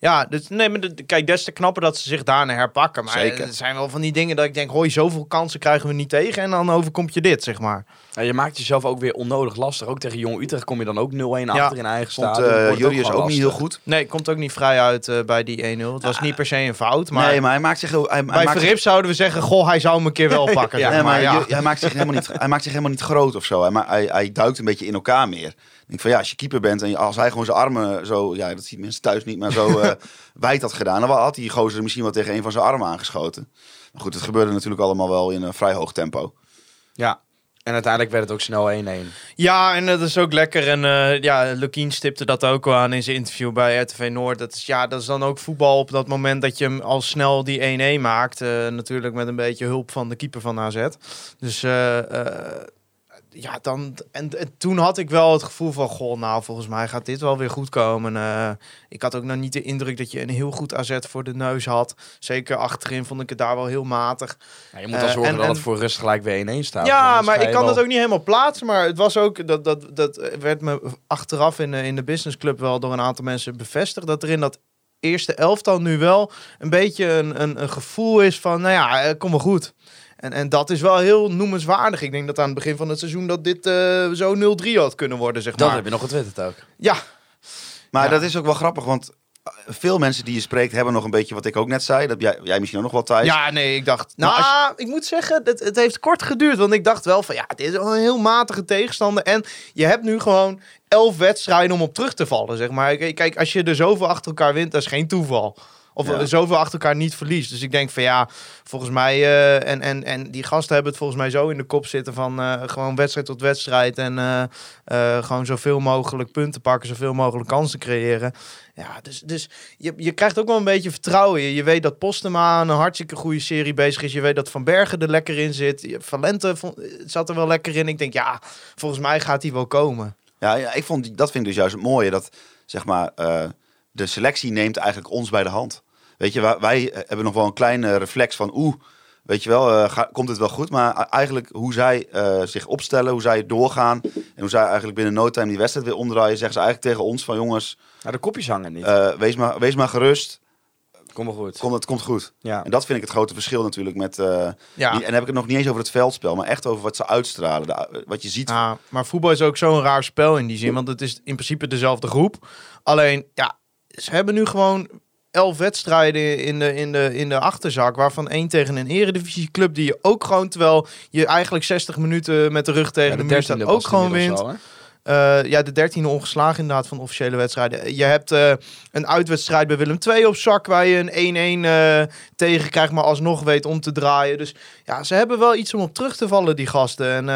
ja, dus, nee, maar de- kijk, des te knapper dat ze zich daarna herpakken. Maar Zeker. het zijn wel van die dingen dat ik denk, hoi, zoveel kansen krijgen we niet tegen. En dan overkomt je dit, zeg maar. Ja, je maakt jezelf ook weer onnodig lastig. Ook tegen Jong Utrecht kom je dan ook 0-1 achter in eigen Wordt het Jurrius gewoon ook niet heel goed. Nee, komt ook niet vrij uit eh, bij die 1-0. Het was niet per se een fout, maar... nee, maar hij maakt zich heel... Hij, hij Bij maakt zich- Verrips zouden we zeggen, goh, hij zou hem een keer wel pakken. Ja, zeg Nee, maar ja. Ju- hij, maakt zich helemaal niet, hij maakt zich helemaal niet groot of zo. Hij, ma- hij, hij duikt een beetje in elkaar meer. Ik denk van ja, als je keeper bent en je- als hij gewoon zijn armen zo, ja, dat ziet mensen thuis niet, maar zo eh, wijd had gedaan, dan had die gozer misschien wel tegen een van zijn armen aangeschoten. Maar goed, het gebeurde natuurlijk allemaal wel in een vrij hoog tempo. Ja. En uiteindelijk werd het ook snel 1-1. Ja, en dat is ook lekker. En eh ja, Lukien stipte dat ook wel aan in zijn interview bij RTV Noord. Dat is, ja, dat is dan ook voetbal op dat moment dat je hem al snel die 1-1 maakt. Eh, natuurlijk met een beetje hulp van de keeper van AZ. Dus eh, eh, ja, dan... En, en toen had ik wel het gevoel van, goh, nou, volgens mij gaat dit wel weer goed komen. Eh, ik had ook nog niet de indruk dat je een heel goed AZ voor de neus had. Zeker achterin vond ik het daar wel heel matig. Ja, je moet dan Eh, zorgen en- dat het voor rust gelijk weer 1-1 staat. Ja, maar ik kan wel- dat ook niet helemaal plaatsen. Maar het was ook, dat, dat, dat werd me achteraf in de, in de businessclub wel door een aantal mensen bevestigd. Dat er in dat eerste elftal nu wel een beetje een, een, een gevoel is van, nou ja, eh, kom maar goed. En, en dat is wel heel noemenswaardig. Ik denk dat aan het begin van het seizoen dat dit eh, zo 0-3 had kunnen worden, zeg Dat maar. heb je nog getwitterd ook. Ja, Maar Ja. dat is ook wel grappig, want veel mensen die je spreekt hebben nog een beetje wat ik ook net zei. Dat jij, jij misschien ook nog wel thuis. Ja, nee, ik dacht... Nou, ik moet zeggen, het, het heeft kort geduurd. Want ik dacht wel van, ja, dit is wel een heel matige tegenstander. En je hebt nu gewoon elf wedstrijden om op terug te vallen, zeg maar. Kijk, Kijk, als je er zoveel achter elkaar wint, dat is geen toeval. Of Ja. zoveel achter elkaar niet verliest. Dus ik denk van ja, volgens mij... eh, en, en, en die gasten hebben het volgens mij zo in de kop zitten van eh, gewoon wedstrijd tot wedstrijd. En eh, gewoon zoveel mogelijk punten pakken, zoveel mogelijk kansen creëren. Ja, dus, dus je, je krijgt ook wel een beetje vertrouwen. Je, je weet dat Postema een hartstikke goede serie bezig is. Je weet dat Van Bergen er lekker in zit. Valente zat er wel lekker in. Ik denk, ja, volgens mij gaat hij wel komen. Ja, ja, ik vond, dat vind ik dus juist het mooie. Dat zeg maar, de selectie neemt eigenlijk ons bij de hand. Weet je, wij, wij eh, hebben nog wel een kleine reflex van oeh, weet je wel, eh, ga- komt het wel goed? Maar eigenlijk hoe zij eh, zich opstellen, hoe zij doorgaan en hoe zij eigenlijk binnen no time die wedstrijd weer omdraaien, zeggen ze eigenlijk tegen ons van jongens, Nou, de kopjes hangen niet. eh, wees, maar, wees maar gerust, Kom maar goed. Kom, het komt goed. Ja. En dat vind ik het grote verschil natuurlijk met... eh, Ja. en dan heb ik het nog niet eens over het veldspel, maar echt over wat ze uitstralen. de- wat je ziet. Ja, maar voetbal is ook zo'n raar spel in die zin. Want het is in principe dezelfde groep. Alleen, ja, ze hebben nu gewoon elf wedstrijden in de, in de, in de achterzak. Waarvan één tegen een eredivisieclub die je ook gewoon... Terwijl je eigenlijk 60 minuten met de rug tegen de, muur staat, ook gewoon wint. Eh, ja, de dertiende ongeslagen inderdaad van de officiële wedstrijden. Je hebt eh, een uitwedstrijd bij Willem II op zak... waar je een 1-1 eh, tegen krijgt, maar alsnog weet om te draaien. Dus ja, ze hebben wel iets om op terug te vallen, die gasten. En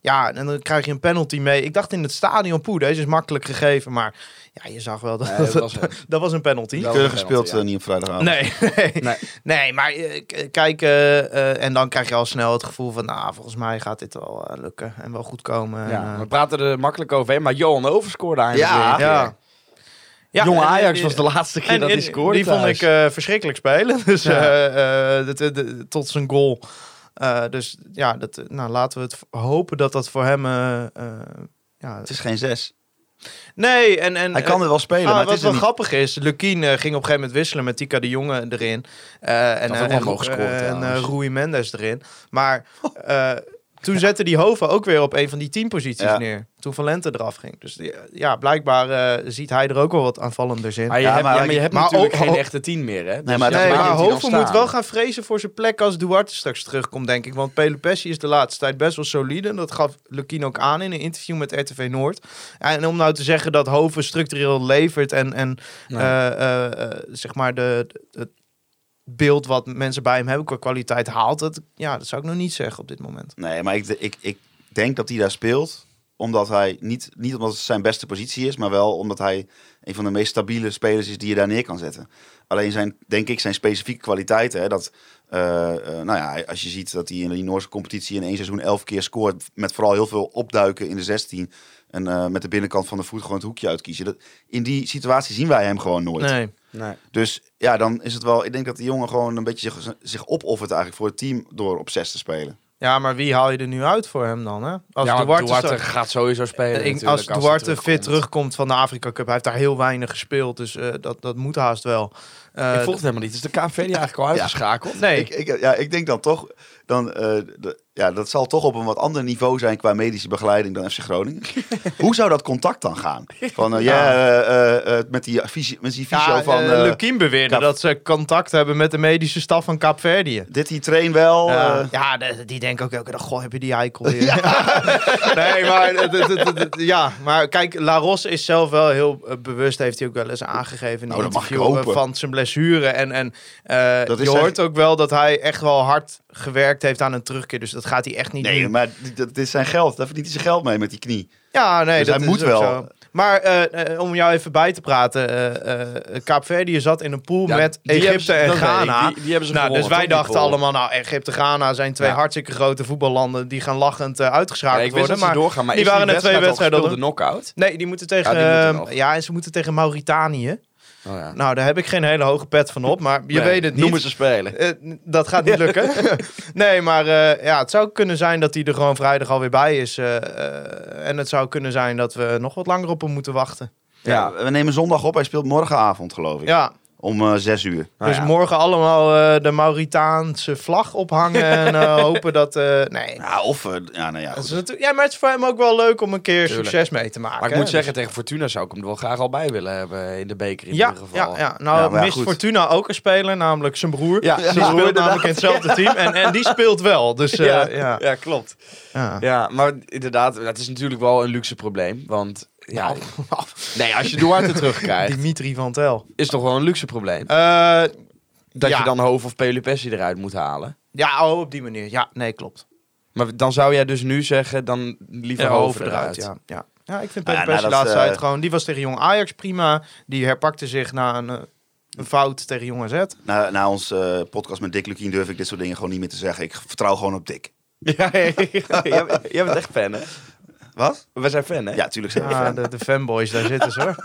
ja, en dan krijg je een penalty mee. Ik dacht in het stadion, poeh, deze is makkelijk gegeven. Maar ja, je zag wel dat Nee, dat, was- dat was een penalty. Keurig gespeeld, ja. eh, niet op vrijdagavond. Nee, nee. Nee. nee. maar eh, k- kijk, eh, en dan krijg je al snel het gevoel van, nou, volgens mij gaat dit wel lukken en wel goed komen. Ja, En, we praten er makkelijk overheen, maar Johan Over scoorde eindelijk Ja. weer ja. Ja, Jonge Ajax was de laatste keer en- dat hij scoorde Die vond ik eh, verschrikkelijk spelen. Dus Ja. eh, eh, de- de- de- tot zijn goal. Eh, dus ja, dat, nou, laten we het hopen dat dat voor hem. ja, Het is geen zes. Nee, en, en Hij kan er wel spelen, Ah, maar wat wel niet. grappig is, Lukien eh, ging op een gegeven moment wisselen met Tika de Jonge erin. Eh, en eh, en, eh, en trouwens. eh, Rui Mendes erin. Maar eh, toen zette die Hova ook weer op een van die teamposities Ja. neer. Toen Valente eraf ging. Dus die- ja, blijkbaar eh, ziet hij er ook wel wat aanvallenders in. Maar je Ja, hebt, maar- ja, maar je hebt maar natuurlijk ook- geen echte tien meer, hè? Dus maar Nee, maar Hoven moet wel gaan vrezen voor zijn plek als Duarte straks terugkomt, denk ik. Want Pelopessi is de laatste tijd best wel solide. Dat gaf Lukien ook aan in een interview met RTV Noord. En om nou te zeggen dat Hoven structureel levert en, en Nee. eh, eh, zeg maar de, beeld wat mensen bij hem hebben qua kwaliteit haalt, dat, ja, dat zou ik nog niet zeggen op dit moment. Nee, maar ik, ik, ik denk dat hij daar speelt. Omdat hij niet, niet omdat het zijn beste positie is, maar wel omdat hij een van de meest stabiele spelers is die je daar neer kan zetten. Alleen zijn, denk ik, zijn specifieke kwaliteiten. Hè, dat, eh, eh, nou ja, als je ziet dat hij in de Noorse competitie in één seizoen elf keer scoort. Met vooral heel veel opduiken in de 16. En eh, met de binnenkant van de voet gewoon het hoekje uitkiezen. Dat, in die situatie zien wij hem gewoon nooit. Nee. Nee. Dus ja, dan is het wel. Ik denk dat die jongen gewoon een beetje zich, zich opoffert eigenlijk voor het team door op zes te spelen. Ja, maar wie haal je er nu uit voor hem dan? Hè? Als ja, Duarte, gaat sowieso spelen. Eh, ik- als Duarte fit terugkomt. van de Afrika Cup, hij heeft daar heel weinig gespeeld, dus eh, dat, dat moet haast wel. Eh, Ik volg het helemaal niet. Is de KV die eigenlijk al uitgeschakeld? nee, Ik, ik, ja, ik denk dan toch, dan, eh, de- ja, dat zal toch op een wat ander niveau zijn qua medische begeleiding dan FC Groningen. Hoe zou dat contact dan gaan? Van, eh, ja, eh, met die fysio, met die fysio ja, van, eh, Lukien beweerde Kaap- dat ze contact hebben met de medische staf van Kaapverdië. dit die train wel. Ja, eh, ja de- die denken ook elke dag, goh, heb je die eikel weer. nee, maar, ja, maar kijk, La Rosse is zelf wel heel bewust, heeft hij ook wel eens aangegeven in Nou, mag ik interview, hopen. van zijn blessure. En, en eh, Dat is je echt- hoort ook wel dat hij echt wel hard gewerkt heeft aan een terugkeer. Dus dat gaat hij echt niet nee, doen. maar dit is zijn geld. Daar verdient hij zijn geld mee met die knie. Ja, nee, Dus dat hij moet wel. zo. Maar eh, eh, om jou even bij te praten, eh eh Kaapverdië zat in een pool Ja, met Egypte en dat. Ghana. Die- die hebben ze nou, dus gewonnen, wij dachten allemaal, nou, Egypte, Ghana zijn twee Ja. hartstikke grote voetballanden die gaan lachend Ja, uitgeschakeld ik wist worden. dat ze Maar doorgaan, maar die waren die net twee wedstrijden de knockout? nee, die moeten tegen, Ja, die moeten nog. ja, en ze moeten tegen Mauritanië. Oh, ja. Nou, daar heb ik geen hele hoge pet van op, maar je Nee, weet het niet. Noemen ze spelen. Eh, dat gaat niet lukken. nee, maar eh, ja, het zou kunnen zijn dat hij er gewoon vrijdag alweer bij is. eh, eh, en het zou kunnen zijn dat we nog wat langer op hem moeten wachten. Ja, we nemen zondag op. Hij speelt morgenavond, geloof ik. Ja, om eh, zes uur. Nou dus ja. morgen allemaal eh, de Mauritaanse vlag ophangen en eh, hopen dat... eh, nee. Ja, of, ja, nou ja, Dat goed. ja, maar het is voor hem ook wel leuk om een keer Tuurlijk. succes mee te maken. Maar ik hè. moet zeggen, Dus- tegen Fortuna zou ik hem er wel graag al bij willen hebben in de beker in ja, ieder geval. ja, ja, nou Ja, maar ja, mist goed. Fortuna ook een speler, namelijk zijn broer. Ja, die ja, speelt inderdaad. namelijk in hetzelfde team en, en die speelt wel. Dus eh, ja, ja. ja, klopt. Ja. Ja, maar inderdaad, het is natuurlijk wel een luxe probleem. Want ja, Nou, nee, als je Duarte terugkrijgt, Dimitri van Tel. is toch wel een luxe probleem. Eh, Dat ja. je dan Hoofd of Pelupessi eruit moet halen. ja, oh, op die manier. Ja, nee, klopt. Maar dan zou jij dus nu zeggen, dan liever Ja, Hoofd eruit. Ja, ja. ja, ik vind Nou ja, Peter Pessi nou, dat, laatste eh, tijd gewoon... Die was tegen Jong Ajax prima. Die herpakte zich na een, eh, een fout tegen Jong AZ. Na, na ons eh, podcast met Dick Lukien durf ik dit soort dingen gewoon niet meer te zeggen. Ik vertrouw gewoon op Dick. Ja, ja, ja. jij, jij bent echt fan, hè? Wat? We zijn fan, hè? Ja, tuurlijk zijn we Ja, fan. de, de fanboys, daar zitten ze hoor.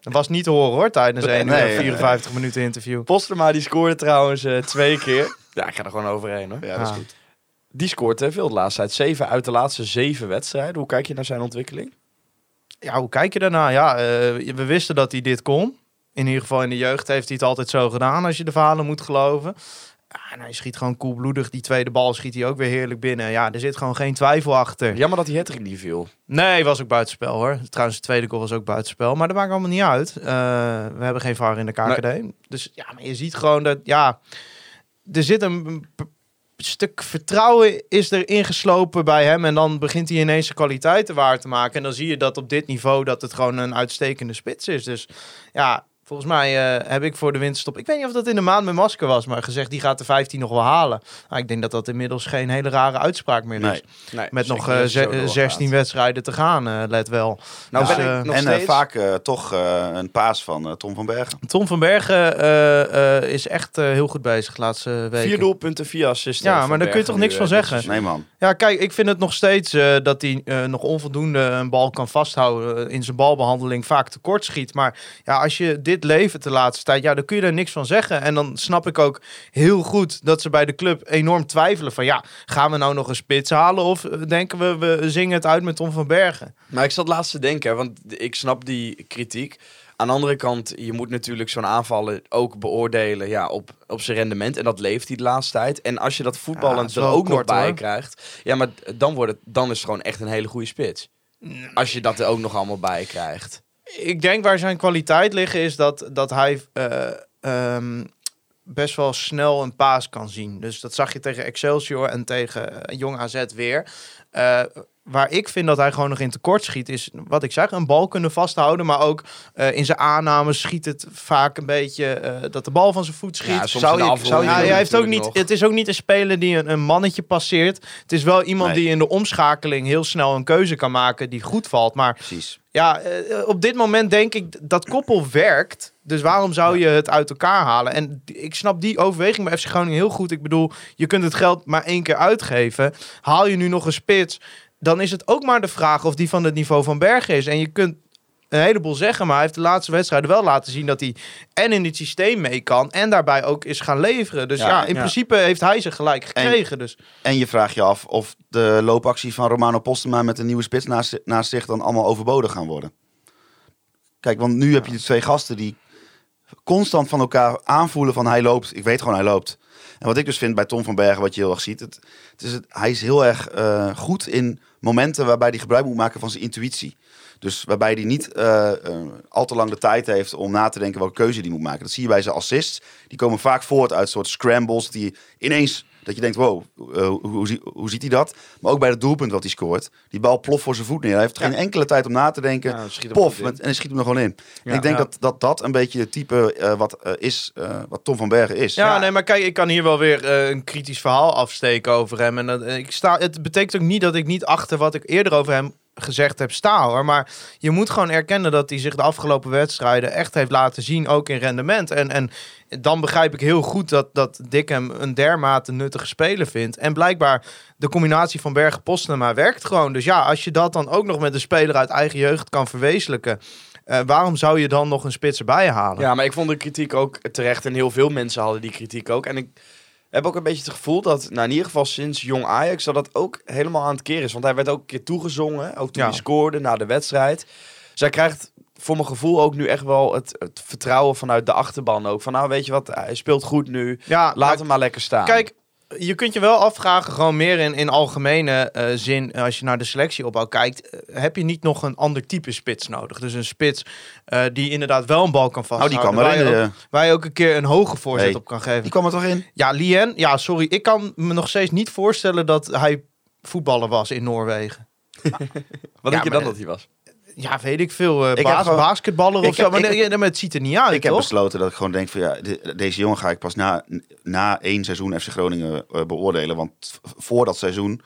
Dat was niet te horen hoor, tijdens een Nee, eh, nee, 54 minuten interview. Postema die scoorde trouwens eh, twee keer. Ja, ik ga er gewoon overheen, hoor. Ja, dat is Ah. goed. Die scoort eh, veel de laatste tijd. Zeven uit de laatste zeven wedstrijden. Hoe kijk je naar zijn ontwikkeling? Ja, hoe kijk je daarna? Ja, eh, we wisten dat hij dit kon. In ieder geval in de jeugd heeft hij het altijd zo gedaan, als je de verhalen moet geloven. Ja, en hij schiet gewoon koelbloedig. Die tweede bal schiet hij ook weer heerlijk binnen. Ja, er zit gewoon geen twijfel achter. Jammer dat die hattrick niet viel. Nee, was ook buitenspel hoor. Trouwens, de tweede goal was ook buitenspel. Maar dat maakt allemaal niet uit. Eh, we hebben geen VAR in de KKD. Dus ja, maar je ziet gewoon dat, ja... Er zit een stuk vertrouwen is er ingeslopen bij hem. En dan begint hij ineens zijn kwaliteiten waar te maken. En dan zie je dat op dit niveau dat het gewoon een uitstekende spits is. Dus ja, volgens mij eh, heb ik voor de winterstop... Ik weet niet of dat in de maand met masker was, maar gezegd die gaat de 15 nog wel halen. Nou, ik denk dat dat inmiddels geen hele rare uitspraak meer is. Nee. Met nog als eh. 16 wedstrijden te gaan, eh, let wel. Nou Dus, ben ik nog en steeds... vaak eh, toch eh, een paas van Tom van Bergen. Tom van Bergen eh, eh, is echt eh, heel goed bezig de laatste weken. Vier doelpunten, vier assists. Ja, maar daar kun je toch niks nu, van zeggen? Nee man. Ja, kijk, ik vind het nog steeds eh, dat hij eh, nog onvoldoende een bal kan vasthouden. in zijn balbehandeling vaak tekort schiet. Maar ja, als je dit levert de laatste tijd, ja, dan kun je daar niks van zeggen. En dan snap ik ook heel goed dat ze bij de club enorm twijfelen van ja, gaan we nou nog een spits halen of eh, denken we, we zingen het uit met Tom van Bergen? Maar ik zat laatst te denken, want ik snap die kritiek. Aan de andere kant, je moet natuurlijk zo'n aanvallen ook beoordelen ja, op, op zijn rendement. En dat leeft hij de laatste tijd. En als je dat Ja, voetballend is er ook nog bij hoor. krijgt. Ja, maar dan, wordt het, dan is het gewoon echt een hele goede spits. Als je dat er ook nog allemaal bij krijgt. Ik denk waar zijn kwaliteit liggen is dat, dat hij eh, ehm, best wel snel een paas kan zien. Dus dat zag je tegen Excelsior en tegen eh, Jong AZ weer. Eh, waar ik vind dat hij gewoon nog in tekort schiet, is wat ik zeg, een bal kunnen vasthouden. Maar ook in zijn aannames schiet het vaak een beetje dat de bal van zijn voet schiet. Ja, Zou je- zou je- hij heeft ook niet, nog. het is ook niet een speler die een, een mannetje passeert. Het is wel iemand Nee. die in de omschakeling heel snel een keuze kan maken die goed valt. Maar Precies. Ja, eh, op dit moment denk ik dat koppel werkt. Dus waarom zou je het uit elkaar halen? En ik snap die overweging bij FC Groningen heel goed. Ik bedoel, je kunt het geld maar één keer uitgeven. Haal je nu nog een spits, dan is het ook maar de vraag of die van het niveau van Bergen is. En je kunt een heleboel zeggen, maar hij heeft de laatste wedstrijden wel laten zien dat hij en in dit systeem mee kan en daarbij ook is gaan leveren. Dus ja, Ja, in ja. principe heeft hij ze gelijk gekregen. dus En je vraagt je af of de loopacties van Romano Postema met een nieuwe spits naast, naast zich dan allemaal overbodig gaan worden. Kijk, want nu heb je de twee gasten die constant van elkaar aanvoelen van hij loopt. Ik weet gewoon hij loopt. En wat ik dus vind bij Tom van Bergen, wat je heel erg ziet, het, het is het, hij is heel erg eh, goed in momenten waarbij hij gebruik moet maken van zijn intuïtie. Dus waarbij hij niet eh, eh, al te lang de tijd heeft om na te denken welke keuze hij moet maken. Dat zie je bij zijn assists. Die komen vaak voort uit soort scrambles die ineens dat je denkt, wow, eh, hoe, hoe, zie- hoe ziet hij dat? Maar ook bij het doelpunt wat hij scoort. Die bal ploft voor zijn voet neer. Hij heeft geen enkele tijd om na te denken. Ja, Pof, met, en hij schiet hem er gewoon in. En ik denk Ja. dat, dat dat een beetje het type wat, is, eh, wat Tom van Bergen is. Ja, nee, maar kijk, ik kan hier wel weer een kritisch verhaal afsteken over hem. En dat, ik sta, het betekent ook niet dat ik niet achter wat ik eerder over hem gezegd heb sta hoor. Maar je moet gewoon erkennen dat hij zich de afgelopen wedstrijden echt heeft laten zien, ook in rendement. En, en dan begrijp ik heel goed dat, dat Dick hem een dermate nuttige speler vindt. En blijkbaar de combinatie van Bergen Postema werkt gewoon. Dus ja, als je dat dan ook nog met een speler uit eigen jeugd kan verwezenlijken. eh, waarom zou je dan nog een spits erbij halen? Ja, maar ik vond de kritiek ook terecht. En heel veel mensen hadden die kritiek ook. En ik heb ook een beetje het gevoel dat, nou in ieder geval sinds jong Ajax, dat dat ook helemaal aan het keren is. Want hij werd ook een keer toegezongen, ook toen Ja. hij scoorde na de wedstrijd. Zij krijgt voor mijn gevoel ook nu echt wel het, het vertrouwen vanuit de achterban ook. Van nou, weet je wat, hij speelt goed nu. Ja, Laat hem maar lekker staan. Kijk, je kunt je wel afvragen, gewoon meer in, in algemene eh, zin, als je naar de selectieopbouw kijkt, eh, heb je niet nog een ander type spits nodig? Dus een spits eh, die inderdaad wel een bal kan Nou, vasthouden. die kwam waar, erin. je eh, ook, waar je ook een keer een hoge voorzet Hey, op kan geven. die kwam er toch in? Ja, Lien, ja, sorry, ik kan me nog steeds niet voorstellen dat hij voetballer was in Noorwegen. wat ja, denk je maar dan dat hij was? Ja, weet ik veel, eh Ik baas- gewoon- basketballer Ik of zo, maar, ik- nee, maar het ziet er niet uit, Ik heb besloten dat ik gewoon denk van ja, de- deze jongen ga ik pas na, na één seizoen FC Groningen eh, beoordelen. Want voor dat seizoen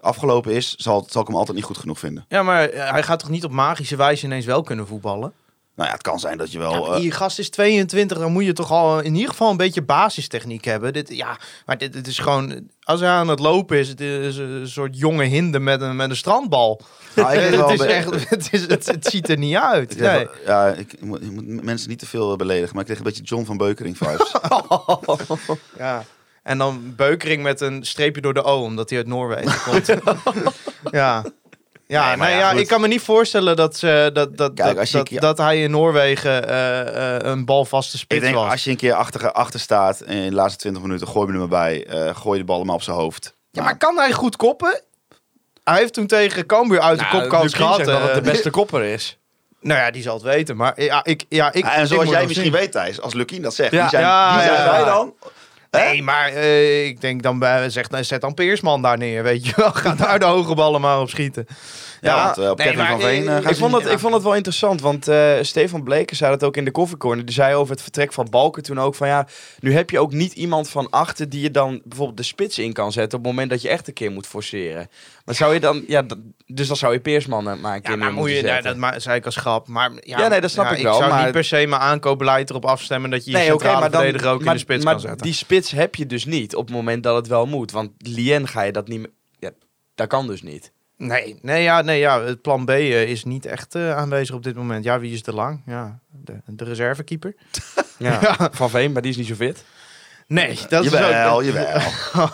afgelopen is, zal, zal ik hem altijd niet goed genoeg vinden. Ja, maar eh, hij gaat toch niet op magische wijze ineens wel kunnen voetballen? Nou ja, het kan zijn dat je Ja, wel... eh, die gast is 22, dan moet je toch al in ieder geval een beetje basistechniek hebben. Dit, ja, maar dit, dit is gewoon, als hij aan het lopen is, het is een soort jonge hinde met een, met een strandbal. Nou, ik het, is echt, het, is, het, het ziet er niet uit. ik Nee. ja, ik, ik moet, ik moet mensen niet te veel beledigen, maar ik kreeg een beetje John van Beukering vibes. Ja. En dan Beukering met een streepje door de O, omdat hij uit Noorwegen komt. ja. Ja, Nee, maar nee, ja, ik kan me niet voorstellen dat, ze, dat, dat, Kijk, dat, keer- hij in Noorwegen eh, eh, een balvaste ik spits denk, was. als je een keer achter, achter staat en in de laatste 20 minuten gooi je hem erbij, eh gooi je de bal maar op zijn hoofd. Ja, maar kan hij goed koppen? Hij heeft toen tegen Cambuur uit de kopkans Lukien gehad. zegt dat het eh, de beste kopper is. nou ja, die zal het weten. Maar ja, ik... Ja, ik Ah, en zoals jij misschien zien. weet, Thijs, als Lukien dat zegt, Ja. wie zijn, Ja, wie zijn ja, wij ja. dan? Nee, maar eh, ik denk dan bij... Zeg, nou, zet dan Peersman daar neer, weet je wel. Ga daar de hoge ballen maar op schieten. Ja, want eh, op nee, maar, van Veen... eh, eh, Ik vond, het, ik vond het wel interessant, want Stefan Bleken zei dat ook in de koffiecorner. Die zei over het vertrek van Balken toen ook van ja, nu heb je ook niet iemand van achter die je dan bijvoorbeeld de spits in kan zetten op het moment dat je echt een keer moet forceren. Maar zou je dan, ja, dat- dus dan zou je Peersman er maar een keer Ja, maar moet je, nee, zetten. dat ma- zei ik als grap. Maar ja, Ja, nee, dat snap ja, ik wel, zou maar- niet per se mijn aankoopbeleid erop afstemmen dat je je Nee, centrale maar dan, verdediger ook maar, in de spits maar kan zetten. die spits heb je dus niet op het moment dat het wel moet. Want Lien ga je dat niet meer, ja, dat kan dus niet. Nee, nee, ja, nee, ja, het plan B eh, is niet echt eh, aanwezig op dit moment. Ja, wie is te lang? Ja, de, de reservekeeper. Ja. Van Veen, maar die is niet zo fit. Nee, dat is Jawel, ook... jawel.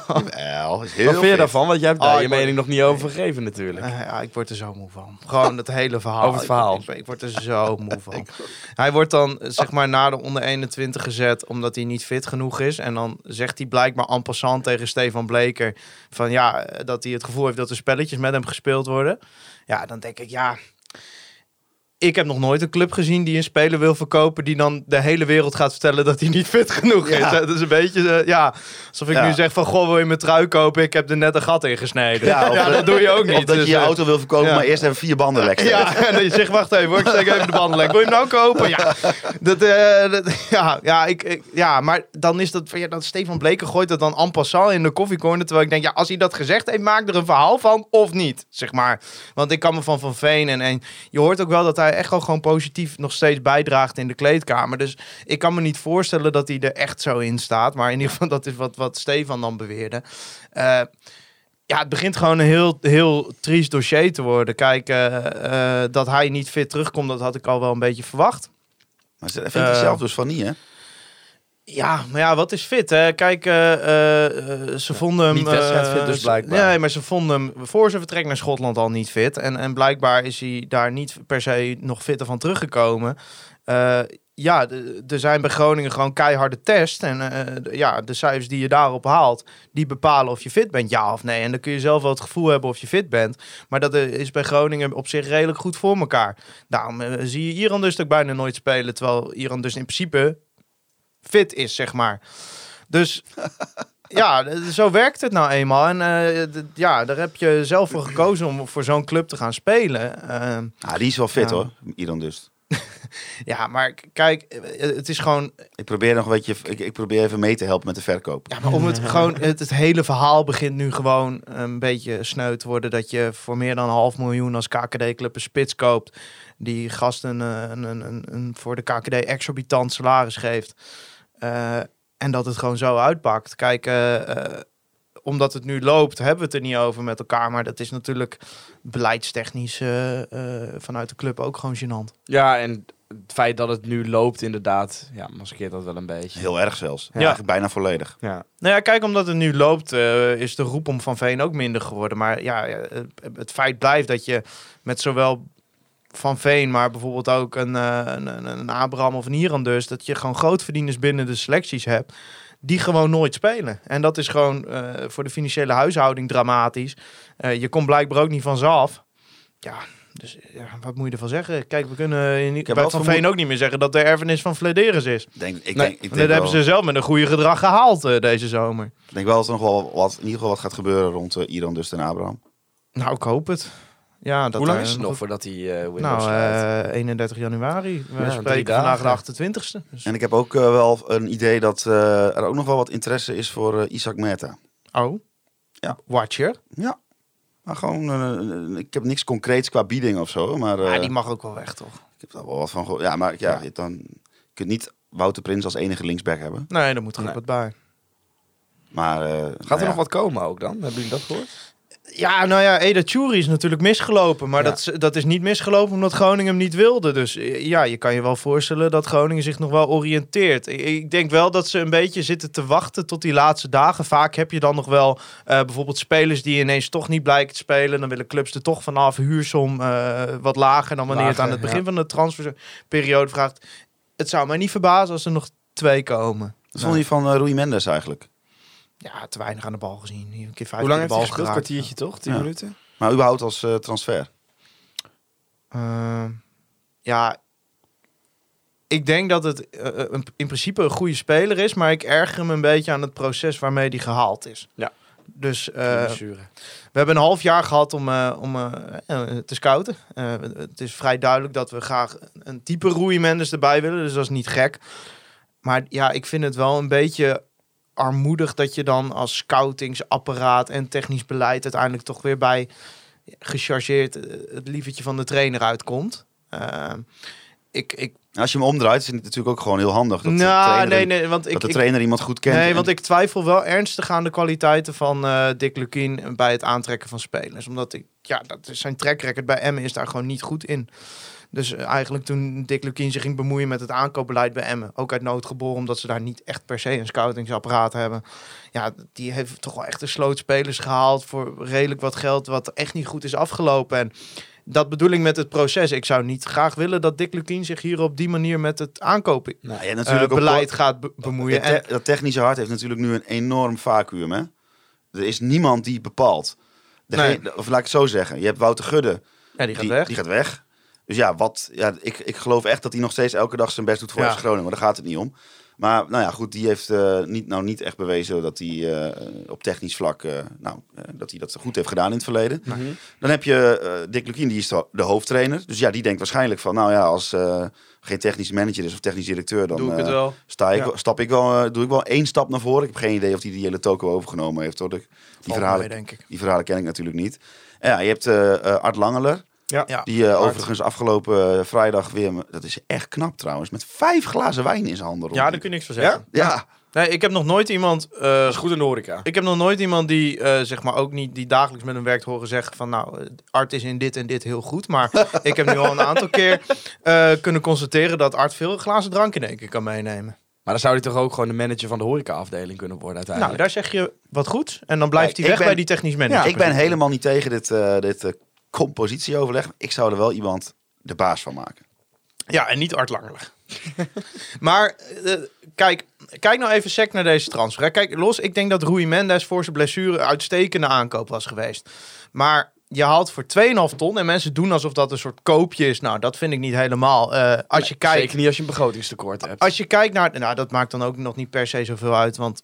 Jawel, is heel Wat vind je fit. daarvan? Want jij hebt Oh, daar ik je word- mening nog niet over gegeven natuurlijk. Eh, ja, ik word er zo moe van. Gewoon het hele verhaal. Over het verhaal. Ik, ik, ik word er zo moe van. Hij wordt dan eh, zeg maar naar de onder 21 gezet omdat hij niet fit genoeg is. En dan zegt hij blijkbaar en passant tegen Stefan Bleker van ja, eh, dat hij het gevoel heeft dat er spelletjes met hem gespeeld worden. Ja, dan denk ik ja. Ik heb nog nooit een club gezien die een speler wil verkopen die dan de hele wereld gaat vertellen dat hij niet fit genoeg is. Ja. Dat is een beetje, eh, ja, alsof ik Ja. nu zeg van goh, wil je mijn trui kopen? Ik heb er net een gat in gesneden. Ja, dat- dat doe je ook niet. Of dat je Dus, je eh, auto wil verkopen, maar eerst even vier banden lek ja, en dan je zegt, wacht even, hoor, ik steek even de banden lek. Wil je hem nou kopen? Ja, dat, eh, dat- ja, ja, ik, ik- ja, maar dan is dat, van, ja, dat Stefan Bleken gooit dat dan en passant in de koffiecorner. Terwijl ik denk, ja, als hij dat gezegd heeft, maak er een verhaal van of niet, zeg maar. Want ik kan me van Van Veen en, en je hoort ook wel dat hij echt wel gewoon positief nog steeds bijdraagt in de kleedkamer. Dus ik kan me niet voorstellen dat hij er echt zo in staat. Maar in ieder geval, dat is wat, wat Stefan dan beweerde. Eh, ja, het begint gewoon een heel, heel triest dossier te worden. Kijk, eh, eh, dat hij niet fit terugkomt, dat had ik al wel een beetje verwacht. Maar ze vindt hij zelf dus van niet, hè? Ja, maar ja, wat is fit, hè? Kijk, eh, eh, eh, ze vonden hem... niet wedstrijdfit eh, dus ze- blijkbaar. Nee, maar ze vonden hem voor zijn vertrek naar Schotland al niet fit. En, en blijkbaar is hij daar niet per se nog fitter van teruggekomen. Ja, er zijn bij Groningen gewoon keiharde tests. En de- ja, de cijfers die je daarop haalt, die bepalen of je fit bent, ja of nee. En dan kun je zelf wel het gevoel hebben of je fit bent. Maar dat is bij Groningen op zich redelijk goed voor elkaar. Daarom zie je Iran dus ook bijna nooit spelen. Terwijl Iran dus in principe fit is, zeg maar. Dus ja, zo werkt het nou eenmaal. En eh, ja, daar heb je zelf voor gekozen om voor zo'n club te gaan spelen. Ehm, Ah, die is wel fit, hoor. Iran dus. ja, maar kijk, eh, het is gewoon Ik probeer nog een beetje... Ik, ik probeer even mee te helpen met de verkoop. Ja, maar om het gewoon, het, het hele verhaal begint nu gewoon een beetje sneu te worden. Dat je voor meer dan een half miljoen als KKD-club een spits koopt. Die gasten een, een, een, een, een voor de KKD exorbitant salaris geeft. Eh, en dat het gewoon zo uitpakt. Kijk, eh, eh, omdat het nu loopt, hebben we het er niet over met elkaar. Maar dat is natuurlijk beleidstechnisch eh, eh, vanuit de club ook gewoon gênant. Ja, en het feit dat het nu loopt inderdaad, ja, maskeert dat wel een beetje. Heel erg zelfs. Ja. Eigenlijk bijna volledig. Ja. Nou ja, kijk, omdat het nu loopt, eh, is de roep om Van Veen ook minder geworden. Maar ja, eh, het feit blijft dat je met zowel Van Veen, maar bijvoorbeeld ook een, eh, een, een, Abraham of een Iran dus, dat je gewoon grootverdieners binnen de selecties hebt die gewoon nooit spelen. En dat is gewoon eh, voor de financiële huishouding dramatisch. Eh, je komt blijkbaar ook niet van ze af. Ja, dus ja, wat moet je ervan zeggen? Kijk, we kunnen in, bij Van Veen ook niet meer zeggen dat de erfenis van Flederis is. Denk, ik, Nee, denk, ik Dat denk, hebben wel, ze zelf met een goede gedrag gehaald eh, deze zomer. ik denk wel dat er nog wel wat, in ieder geval wat gaat gebeuren rond Iran dus en Abraham. Nou, ik hoop het. Ja, dat Hoe lang daar is het nog voordat hij eh Windows Nou, sluit? eh 31 januari. We Ja, spreken vandaag de 28ste. Dus... En ik heb ook eh, wel een idee dat eh, er ook nog wel wat interesse is voor eh, Isaac Mehta. Oh. Ja. Watcher. Ja. Maar gewoon, eh, ik heb niks concreets qua bieding of zo. Maar eh, Ja, die mag ook wel weg, toch? ik heb daar wel wat van gehoord. Ja, maar ja, je- dan je kunt niet Wouter Prins als enige linksback hebben. Nee, daar moet er ook Nee. wat bij. Maar, eh, Gaat er nou ja. nog wat komen ook dan? Hebben jullie dat gehoord? Ja, nou ja, Eda Churi is natuurlijk misgelopen. Maar Ja. dat, is- dat is niet misgelopen omdat Groningen hem niet wilde. Dus eh, ja, je kan je wel voorstellen dat Groningen zich nog wel oriënteert. Ik, ik denk wel dat ze een beetje zitten te wachten tot die laatste dagen. Vaak heb je dan nog wel eh, bijvoorbeeld spelers die ineens toch niet blijken te spelen. Dan willen clubs er toch vanaf. Huursom eh, wat lager dan wanneer het aan het begin ja. van de transferperiode vraagt. Het zou mij niet verbazen als er nog twee komen. Wat vond je van eh, Rui Mendes eigenlijk? Ja, te weinig aan de bal gezien. Een keer vijf Hoe lang heeft de hij bal gespeeld? geraakt. Kwartiertje toch? 10 Ja. minuten? Maar überhaupt als eh, transfer. Eh, ja, ik denk dat het eh, een- in principe een goede speler is, maar ik erger me een beetje aan het proces waarmee die gehaald is. Ja. Dus eh, Blessure. we hebben een half jaar gehad om, eh, om eh, eh, te scouten. Eh, het is vrij duidelijk dat we graag een type Rui Mendes erbij willen, dus dat is niet gek. Maar ja, ik vind het wel een beetje armoedig dat je dan als scoutingsapparaat en technisch beleid uiteindelijk toch weer bij gechargeerd eh, het lievertje van de trainer uitkomt. Eh, ik, ik, En als je hem omdraait, is het natuurlijk ook gewoon heel handig. Dat, de, nou, trainer, nee, nee, want dat ik, de ik, trainer iemand goed kent. Nee, en- want ik twijfel wel ernstig aan de kwaliteiten van eh, Dick Lukien bij het aantrekken van spelers. Omdat ik, ja, dat is zijn track record bij Emmen is daar gewoon niet goed in. Dus eh, eigenlijk toen Dick Lukien zich ging bemoeien met het aankoopbeleid bij Emmen, ook uit nood geboren, omdat ze daar niet echt per se een scoutingsapparaat hebben. Ja, die heeft toch wel echt een sloot spelers gehaald voor redelijk wat geld, wat echt niet goed is afgelopen. En dat bedoel ik met het proces. Ik zou niet graag willen dat Dick Lukien zich hier op die manier met het aankopen Nou, ja, natuurlijk ook beleid gaat be- bemoeien. En, dat technische hart heeft natuurlijk nu een enorm vacuüm. Hè? Er is niemand die bepaalt. Degene- Of laat ik het zo zeggen. Je hebt Wouter Gudde. ja, die gaat die, weg. Die gaat weg. Dus ja, wat, ja ik, ik geloof echt dat hij nog steeds elke dag zijn best doet voor Ja. FC Groningen. Maar daar gaat het niet om. Maar nou ja, goed, die heeft eh, niet, nou niet echt bewezen dat hij eh, op technisch vlak eh, nou, dat hij dat goed heeft gedaan in het verleden. Mhm. Dan heb je Dick Lukien, die is de, hoofdtrainer. Dus ja, die denkt waarschijnlijk van, nou ja, als geen technisch manager is of technisch directeur, dan Doe ik het wel. sta ik, Ja. stap ik wel, doe ik wel één stap naar voren. Ik heb geen idee of hij die hele toko overgenomen heeft. Hoor. Die, Valt verhalen, mee, denk ik. die verhalen ken ik natuurlijk niet. En ja, je hebt Art Langeler. Ja. Ja. Die eh, overigens afgelopen eh, vrijdag weer, dat is echt knap trouwens, met vijf glazen wijn in zijn handen Ja, daar kun je niks van zeggen. Ja, Nee, ik heb nog nooit iemand. eh, Dat is goed in de horeca. ik heb nog nooit iemand die, eh, zeg maar, ook niet die dagelijks met hem werkt horen zeggen van, nou, Art is in dit en dit heel goed. Maar ik heb nu al een aantal keer eh, kunnen constateren dat Art veel glazen drank in één keer kan meenemen. Maar dan zou hij toch ook gewoon de manager van de horeca-afdeling kunnen worden Nou, uiteindelijk? daar zeg je wat goed. En dan blijft hij weg ben- bij die technisch manager. ik ben helemaal niet tegen dit, eh, dit compositieoverleg. Ik zou er wel iemand de baas van maken. Ja, en niet Art Langerleg. maar eh, kijk, kijk nou even sec naar deze transfer. hè. Kijk, los, ik denk dat Rui Mendes voor zijn blessure uitstekende aankoop was geweest. Maar je haalt voor 2,5 ton en mensen doen alsof dat een soort koopje is. Nou, dat vind ik niet helemaal. Eh, als je kijkt, Zeker niet als je een begrotingstekort hebt. als je kijkt naar, nou, dat maakt dan ook nog niet per se zoveel uit, want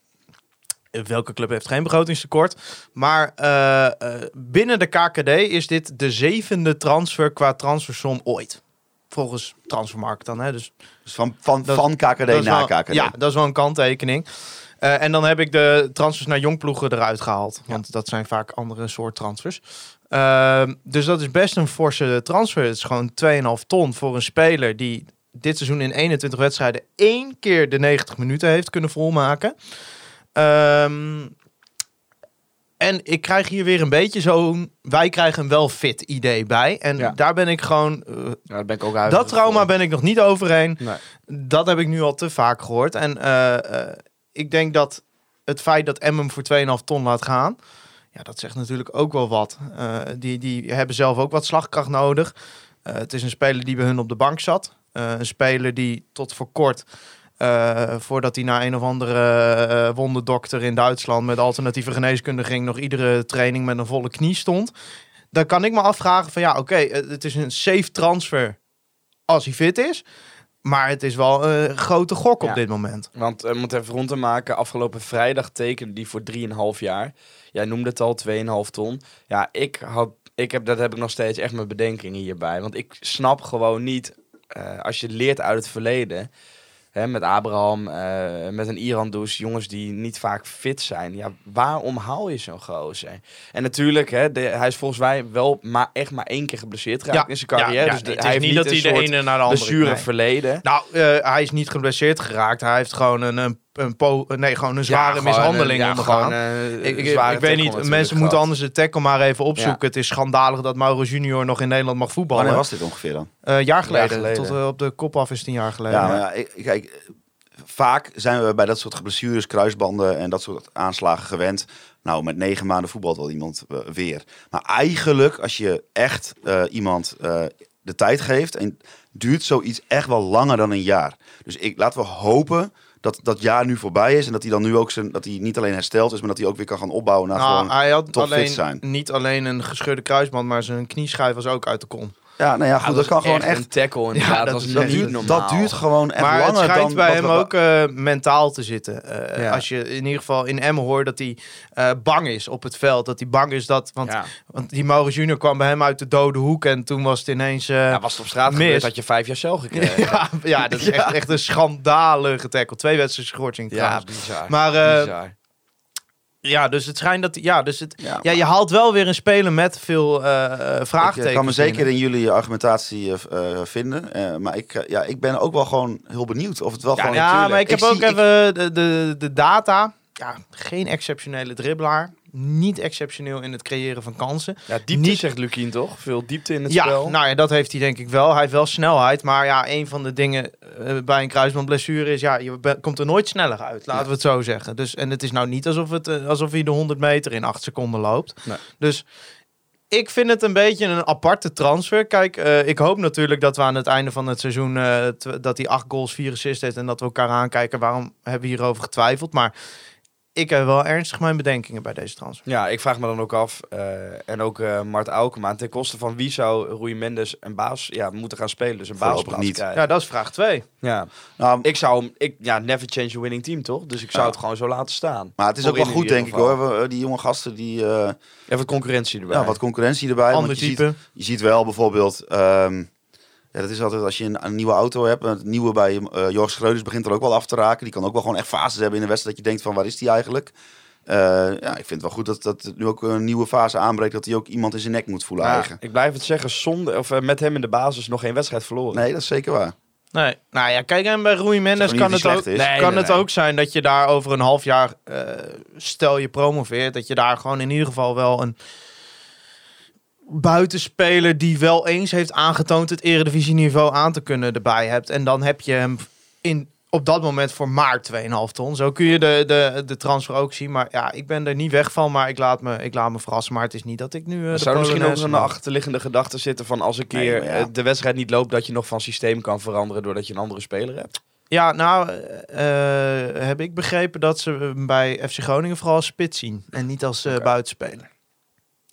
welke club heeft geen begrotingstekort? Maar eh, eh, binnen de KKD is dit de zevende transfer qua transfersom ooit. Volgens Transfermarkt dan, hè? Dus Dus van, van, Dat- van KKD naar wel- KKD. Ja, dat is wel een kanttekening. Eh, en dan heb ik de transfers naar jongploegen eruit gehaald. Want dat zijn vaak andere soort transfers. Ehm, dus dat is best een forse transfer. Het is gewoon 2,5 ton voor een speler die dit seizoen in 21 wedstrijden één keer de 90 minuten heeft kunnen volmaken. Ehm, en ik krijg hier weer een beetje zo'n... Wij krijgen een wel fit idee bij. En Ja. daar ben ik gewoon... eh, Ja, daar ben ik ook uit. dat trauma ben ik nog niet overheen. Nee. Dat heb ik nu al te vaak gehoord. En eh, eh, ik denk dat het feit dat Emmen voor 2,5 ton laat gaan... Ja, dat zegt natuurlijk ook wel wat. Die, die hebben zelf ook wat slagkracht nodig. Het is een speler die bij hun op de bank zat. Een speler die tot voor kort, eh, voordat hij naar een of andere eh, wonderdokter in Duitsland met alternatieve geneeskunde ging, nog iedere training met een volle knie stond. Dan kan ik me afvragen van ja, oké, eh, het is een safe transfer als hij fit is. Maar het is wel een grote gok op dit moment. Want we moeten even rond te maken. Afgelopen vrijdag tekende die voor 3,5 jaar. Jij noemde het al, 2,5 ton. Ja, ik had, ik heb, dat heb ik nog steeds echt mijn bedenkingen hierbij. Want ik snap gewoon niet, als je leert uit het verleden... Hè, met Abraham, eh, met een Iran-douche, jongens die niet vaak fit zijn. Ja, waarom haal je zo'n gozer? En natuurlijk, hè, de- hij is volgens mij wel maar echt maar één keer geblesseerd geraakt in zijn carrière. ja, dus de- het hij is heeft niet dat een hij de soort ene naar de andere... blessure nee. verleden. Nou, eh, hij is niet geblesseerd geraakt. Hij heeft gewoon een, een, een po- nee, gewoon een zware gewoon, mishandeling ja, ondergaan. gewoon, eh, ik, ik, weet niet, mensen moeten gehad. anders de tackle maar even opzoeken. Ja. Het is schandalig dat Mauro Junior nog in Nederland mag voetballen. Wanneer was dit ongeveer dan? Eh, jaar geleden. geleden. Tot eh, op de kop af is het een jaar geleden. Ja, maar ja, ik, kijk, vaak zijn we bij dat soort blessures, kruisbanden en dat soort aanslagen gewend. Nou, met negen maanden voetbalt wel iemand weer. Maar eigenlijk, als je echt eh, iemand eh, de tijd geeft, en duurt zoiets echt wel langer dan een jaar. Dus ik, laten we hopen dat dat jaar nu voorbij is en dat hij dan nu ook zijn, dat hij niet alleen hersteld is, maar dat hij ook weer kan gaan opbouwen naar Nou, gewoon. hij had alleen, zijn. niet alleen een gescheurde kruisband, maar zijn knieschijf was ook uit de kom. Ja, nou ja, goed, dat kan gewoon echt. een tackle inderdaad. Ja, dat dat was is- Dat niet duurt, normaal. dat duurt gewoon echt maar het langer schijnt dan bij hem we- ook eh, mentaal te zitten. Eh, Ja. Als je in ieder geval in Emmen hoort dat hij eh, bang is op het veld. Dat hij bang is dat... Want, Ja. want die Maurits Junior kwam bij hem uit de dode hoek. En toen was het ineens... eh, Ja, was het op straat mis. gebeurd, had je vijf jaar cel gekregen. ja, ja, dat is echt, echt een schandalige tackle. Twee wedstrijden schorsing Ja, trouwens. bizar. Maar bizar. Ja, dus het schijnt dat... Ja, dus het, Ja, ja, je haalt wel weer een speler met veel eh Ik vraagtekens. eh, kan me zeker in jullie argumentatie eh, eh, vinden. Eh, maar ik, eh, ja, ik ben ook wel gewoon heel benieuwd of het wel Ja, gewoon... Ja, natuurlijk. maar ik heb Ik ook ik- even de, de, de data. Ja, geen exceptionele dribbelaar. Niet exceptioneel in het creëren van kansen. Ja, diepte niet- zegt Lukien toch? Veel diepte in het ja, spel. nou ja, dat heeft hij denk ik wel. Hij heeft wel snelheid. Maar ja, een van de dingen eh, bij een kruisbandblessure is... Ja, je komt er nooit sneller uit. Laten we het zo zeggen. Dus, en het is nou niet alsof, het, eh, alsof hij de 100 meter in 8 seconden loopt. Nee. Dus ik vind het een beetje een aparte transfer. Kijk, eh, ik hoop natuurlijk dat we aan het einde van het seizoen... tw- dat hij acht goals, vier assists heeft... en dat we elkaar aankijken. Waarom hebben we hierover getwijfeld? Maar ik heb wel ernstig mijn bedenkingen bij deze transfer. Ja, ik vraag me dan ook af, eh, en ook eh Mart Aukema, ten koste van wie zou Rui Mendes een baas ja, moeten gaan spelen? Dus een baasplaats niet. krijgen. Ja, dat is vraag 2. Ja. Nou, Ik zou hem, ik, ja, never change a winning team toch? Dus ik zou Ja. het gewoon zo laten staan. maar het is ook wel goed, denk ik hoor. We- Die jonge gasten, die, eh, Even concurrentie erbij. ja, wat concurrentie erbij. want Ander je ziet-. Je ziet wel bijvoorbeeld, ehm, ja, dat is altijd als je een, een nieuwe auto hebt. Het nieuwe bij eh Jorg Schreuders begint er ook wel af te raken. Die kan ook wel gewoon echt fases hebben in de wedstrijd dat je denkt van waar is die eigenlijk? Eh, ja, ik vind het wel goed dat, dat nu ook een nieuwe fase aanbreekt dat hij ook iemand in zijn nek moet voelen Ja, eigen. ik blijf het zeggen, zonder, of, eh, met hem in de basis nog geen wedstrijd verloren. Nee, dat is zeker waar. Nee, nou ja, kijk, en bij Rui Mendes niet kan het, ook, slecht is. Nee, kan nee, het nee. ook zijn dat je daar over een half jaar, eh, stel je promoveert, dat je daar gewoon in ieder geval wel een buitenspeler die wel eens heeft aangetoond het eredivisieniveau aan te kunnen erbij hebt. En dan heb je hem in, op dat moment voor maar 2,5 ton. Zo kun je de, de, de transfer ook zien. Maar ja, ik ben er niet weg van, maar ik laat me, ik laat me verrassen. Maar het is niet dat ik nu... eh, de zou er misschien ook maak. achterliggende gedachte zitten van als een keer ja. eh, de wedstrijd niet loopt, dat je nog van systeem kan veranderen doordat je een andere speler hebt? Ja, nou eh, heb ik begrepen dat ze hem bij FC Groningen vooral als spits zien. En niet als eh, buitenspeler.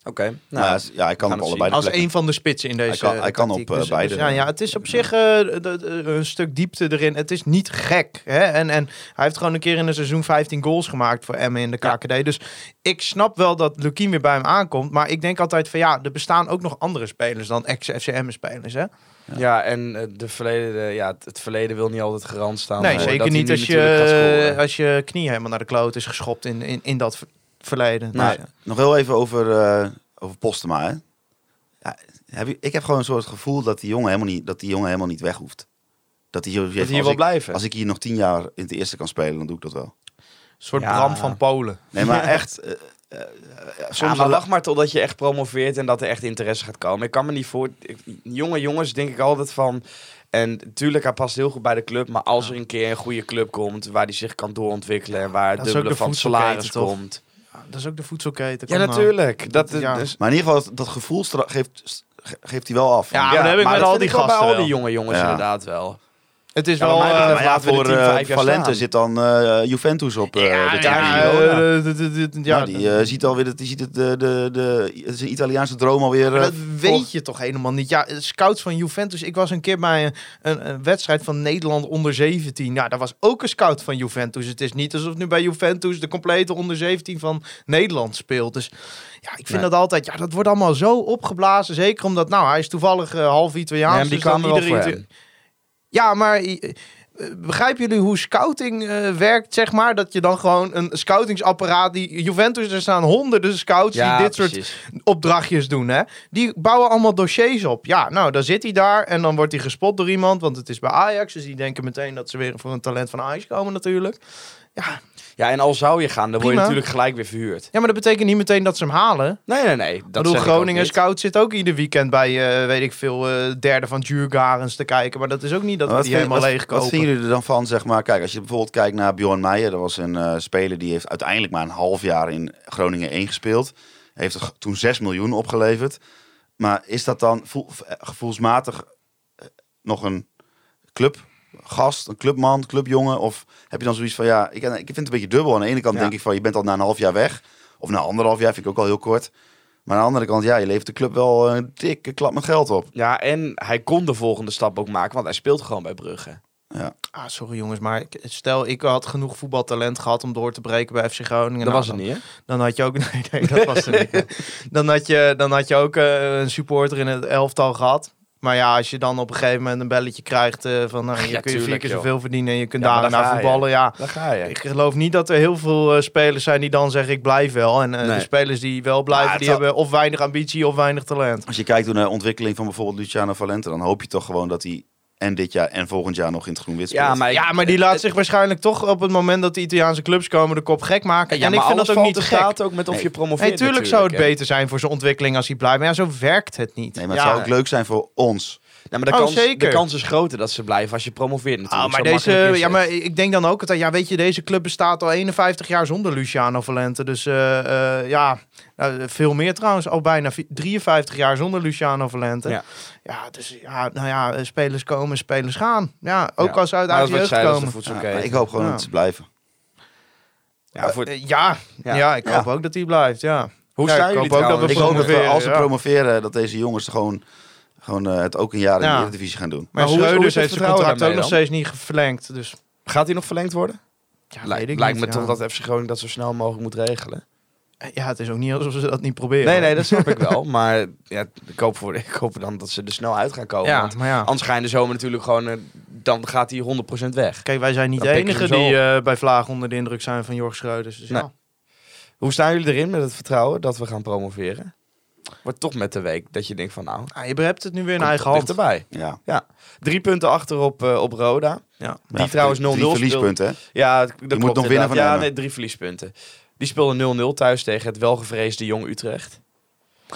Oké. Nou, Nou, ja, ja, hij kan op allebei Als een van de spitsen in deze Hij kan- hij kan op, eh, Dus- beide. dus ja, ja, het is op zich eh, de- de- een stuk diepte erin. Het is niet gek. Hè? En, en hij heeft gewoon een keer in een seizoen 15 goals gemaakt voor Emmen in de Ja. KKD. Dus ik snap wel dat Lukien weer bij hem aankomt. Maar ik denk altijd van ja, er bestaan ook nog andere spelers dan ex-FCM-spelers. Hè? Ja, en eh, de verleden, ja, het- het verleden wil niet altijd garant staan. Nee, zeker niet als je, als je knie helemaal naar de kloot is geschopt in, in, in dat ver- verleden. Nee. Dus, ja. Nog heel even over, eh over Postema. Hè? Ja, heb je, ik heb gewoon een soort gevoel dat die jongen helemaal niet, dat die jongen helemaal niet weg hoeft. Dat hij hier, Dat wil ik, blijven. als ik hier nog tien jaar in het eerste kan spelen, dan doe ik dat wel. Een soort Ja. Bram van Polen. Nee, maar echt. eh, eh, eh, Ja, soms maar wacht maar totdat je echt promoveert en dat er echt interesse gaat komen. Ik kan me niet voor... ik- jonge jongens denk ik altijd van... En natuurlijk, hij past heel goed bij de club. Maar als er een keer een goede club komt waar hij zich kan doorontwikkelen... en waar het dubbele de van het salaris toch? komt. Dat is ook de voedselketen. Ja, nou. natuurlijk. Dat, Ja. dus, Maar in ieder geval, dat, dat gevoel geeft, ge- geeft hij wel af. Ja, maar dat heb ik met al die gasten bij al die jonge jongens Ja. inderdaad wel. Het is Ja, wel... ja, de voor eh, jaar Valente staan. zit dan eh, Juventus op eh ja, de d- ja, die ziet alweer dat die ziet het, de, de, de, Italiaanse droom alweer. Maar dat weet je toch helemaal niet. Ja, scouts van Juventus. Ik was een keer bij een, een, een wedstrijd van Nederland onder 17. Ja, daar was ook een scout van Juventus. Het is niet alsof nu bij Juventus de complete onder 17 van Nederland speelt. Dus ja, ik vind Nee. dat altijd... Ja, dat wordt allemaal zo opgeblazen. Zeker omdat, nou, hij is toevallig half Italiaans. Ja, maar die dus Ja, maar... eh, Begrijpen jullie hoe scouting eh, werkt, zeg maar? Dat je dan gewoon een scoutingsapparaat... Die Juventus, er staan honderden scouts Ja, die dit soort opdrachtjes doen, hè? Die bouwen allemaal dossiers op. Ja, nou, dan zit hij daar en dan wordt hij gespot door iemand, want het is bij Ajax. Dus die denken meteen dat ze weer voor een talent van Ajax komen natuurlijk. Ja, Ja, en al zou je gaan, dan word je natuurlijk gelijk weer verhuurd. ja maar dat betekent niet meteen dat ze hem halen. Nee, nee, nee. Dat bedoel, Groningen. Scout zit ook ieder weekend bij, eh, weet ik veel, eh, derde van Djurgarens te kijken. Maar dat is ook niet dat we wat die vind- helemaal wat- leeg Wat kopen. vinden jullie er dan van, zeg maar? Kijk, als je bijvoorbeeld kijkt naar Bjorn Meijer. Dat was een eh, speler die heeft uiteindelijk maar een half jaar in Groningen 1 gespeeld. Heeft er toen 6 miljoen opgeleverd. Maar is dat dan voel- gevoelsmatig nog een clubgast, een clubman, clubjongen? Of heb je dan zoiets van, ja, ik, ik vind het een beetje dubbel. Aan de ene kant Ja. denk ik van, je bent al na een half jaar weg. Of na anderhalf jaar, vind ik ook al heel kort. Maar aan de andere kant, ja, je levert de club wel een dikke klap met geld op. Ja, en hij kon de volgende stap ook maken, want hij speelt gewoon bij Brugge. Ah, sorry jongens, maar stel ik had genoeg voetbaltalent gehad om door te breken bij FC Groningen. Dat Nou, was het dan- niet, hè? Dan had je ook. Nee, nee dat was niet. Dan had je, dan had je ook eh, een supporter in het elftal gehad. Maar ja, als je dan op een gegeven moment een belletje krijgt eh, van nou, je Ja, kun je vier keer joh. zoveel verdienen en je kunt Ja, daar je. voetballen. Ja, Daar ga je. ik geloof niet dat er heel veel eh, spelers zijn die dan zeggen ik blijf wel. En eh, Nee. de spelers die wel blijven, die zal- hebben of weinig ambitie of weinig talent. Als je kijkt naar de ontwikkeling van bijvoorbeeld Luciano Valente, dan hoop je toch gewoon dat hij en dit jaar en volgend jaar nog in het groen-wit. Ja, maar, Ja, maar die laat zich waarschijnlijk toch op het moment dat de Italiaanse clubs komen de kop gek maken. Ja, en ik vind dat ook niet te gek. staat ook met of Nee. je promoveert Nee, tuurlijk zou het natuurlijk, hè. beter zijn voor zijn ontwikkeling als hij blijft. Maar ja, zo werkt het niet. Nee, maar het ja. zou ook leuk zijn voor ons. Nee, maar de, Oh, kans, zeker. de kans is groter dat ze blijven als je promoveert natuurlijk. Ah, maar Zo deze, ja, maar ik denk dan ook dat, ja, weet je, deze club bestaat al 51 jaar zonder Luciano Valente. Dus eh, eh, ja, nou, veel meer trouwens, al bijna vi- 53 jaar zonder Luciano Valente. Ja. Ja, dus ja, nou ja, eh, spelers komen, spelers gaan. Ja, ook Ja. als ze uit wat jeugd je zei, komen. de Ja, maar ik hoop gewoon Ja. dat ze blijven. Ja, voor- ja, ja. Ja. ik Ja. hoop ook dat hij blijft, ja. Hoe Ja, staan ik jullie hoop ook dat we trouwens? Ik hoop dat we, promoveren, als we ja. promoveren, dat deze jongens gewoon, gewoon eh, het ook een jaar in Ja. de Eredivisie gaan doen. Maar, hoe Schreuders heeft zijn vertrouwen contract ook nog steeds niet verlengd. Dus Gaat hij nog verlengd worden? ja, Lijkt- weet ik Lijkt niet, me ja. toch dat FC Groningen dat zo snel mogelijk moet regelen. Ja, het is ook niet alsof ze dat niet proberen. Nee, nee, dat snap ik wel. Maar ja, ik, hoop voor, ik hoop dan dat ze er snel uit gaan komen. Ja, Want maar ja. anders ga je in de zomer natuurlijk gewoon... eh, dan gaat hij 100% weg. Kijk, wij zijn niet Dan de enige die eh, bij Vlaag onder de indruk zijn van Jorg Schreuders. Dus Nee. ja. Hoe staan jullie erin met het vertrouwen dat we gaan promoveren? Wordt toch met de week dat je denkt van nou... Ah, je hebt het nu weer in eigen hand. dichterbij. Ja. Drie punten achter op, eh, op Roda. Ja. Die Ja, trouwens 0-0 drie verliespunten. hè? Ja, dat, dat moet nog winnen van Ja, nee, drie verliespunten. Die speelde 0-0 thuis tegen het welgevreesde Jong Utrecht.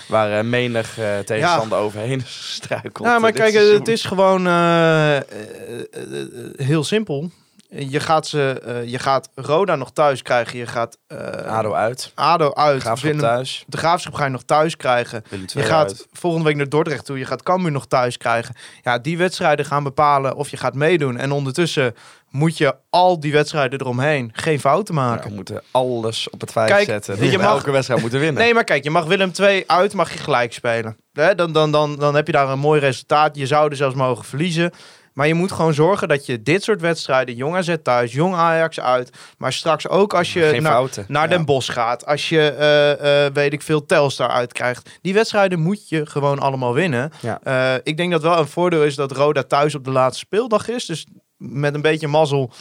Waar eh, menig eh, tegenstander overheen struikelt. Ja, maar kijk, seizoen. het is gewoon heel simpel. Je gaat, ze, eh, je gaat Roda nog thuis krijgen. Je gaat eh, ADO uit. ADO uit. Graafschap Willem- thuis. De Graafschap ga je nog thuis krijgen. Je gaat uit. volgende week naar Dordrecht toe. Je gaat Cambuur nog thuis krijgen. Ja, die wedstrijden gaan bepalen of je gaat meedoen. En ondertussen moet je al die wedstrijden eromheen geen fouten Ja, maken. we moeten alles op het feit Kijk, zetten. je Dat we mag- elke wedstrijd moeten winnen. Nee, maar kijk, je mag Willem 2 uit, mag je gelijk spelen. Dan, dan, dan, dan heb je daar een mooi resultaat. Je zou er zelfs mogen verliezen. Maar je moet gewoon zorgen dat je dit soort wedstrijden, Jong AZ thuis, Jong Ajax uit, maar straks ook als je Geen naar, Den Bosch gaat, als je, eh, eh, weet ik veel, Telstar uitkrijgt. Die wedstrijden moet je gewoon allemaal winnen. Ja. Eh, ik denk dat wel een voordeel is dat Roda thuis op de laatste speeldag is. Dus met een beetje mazzel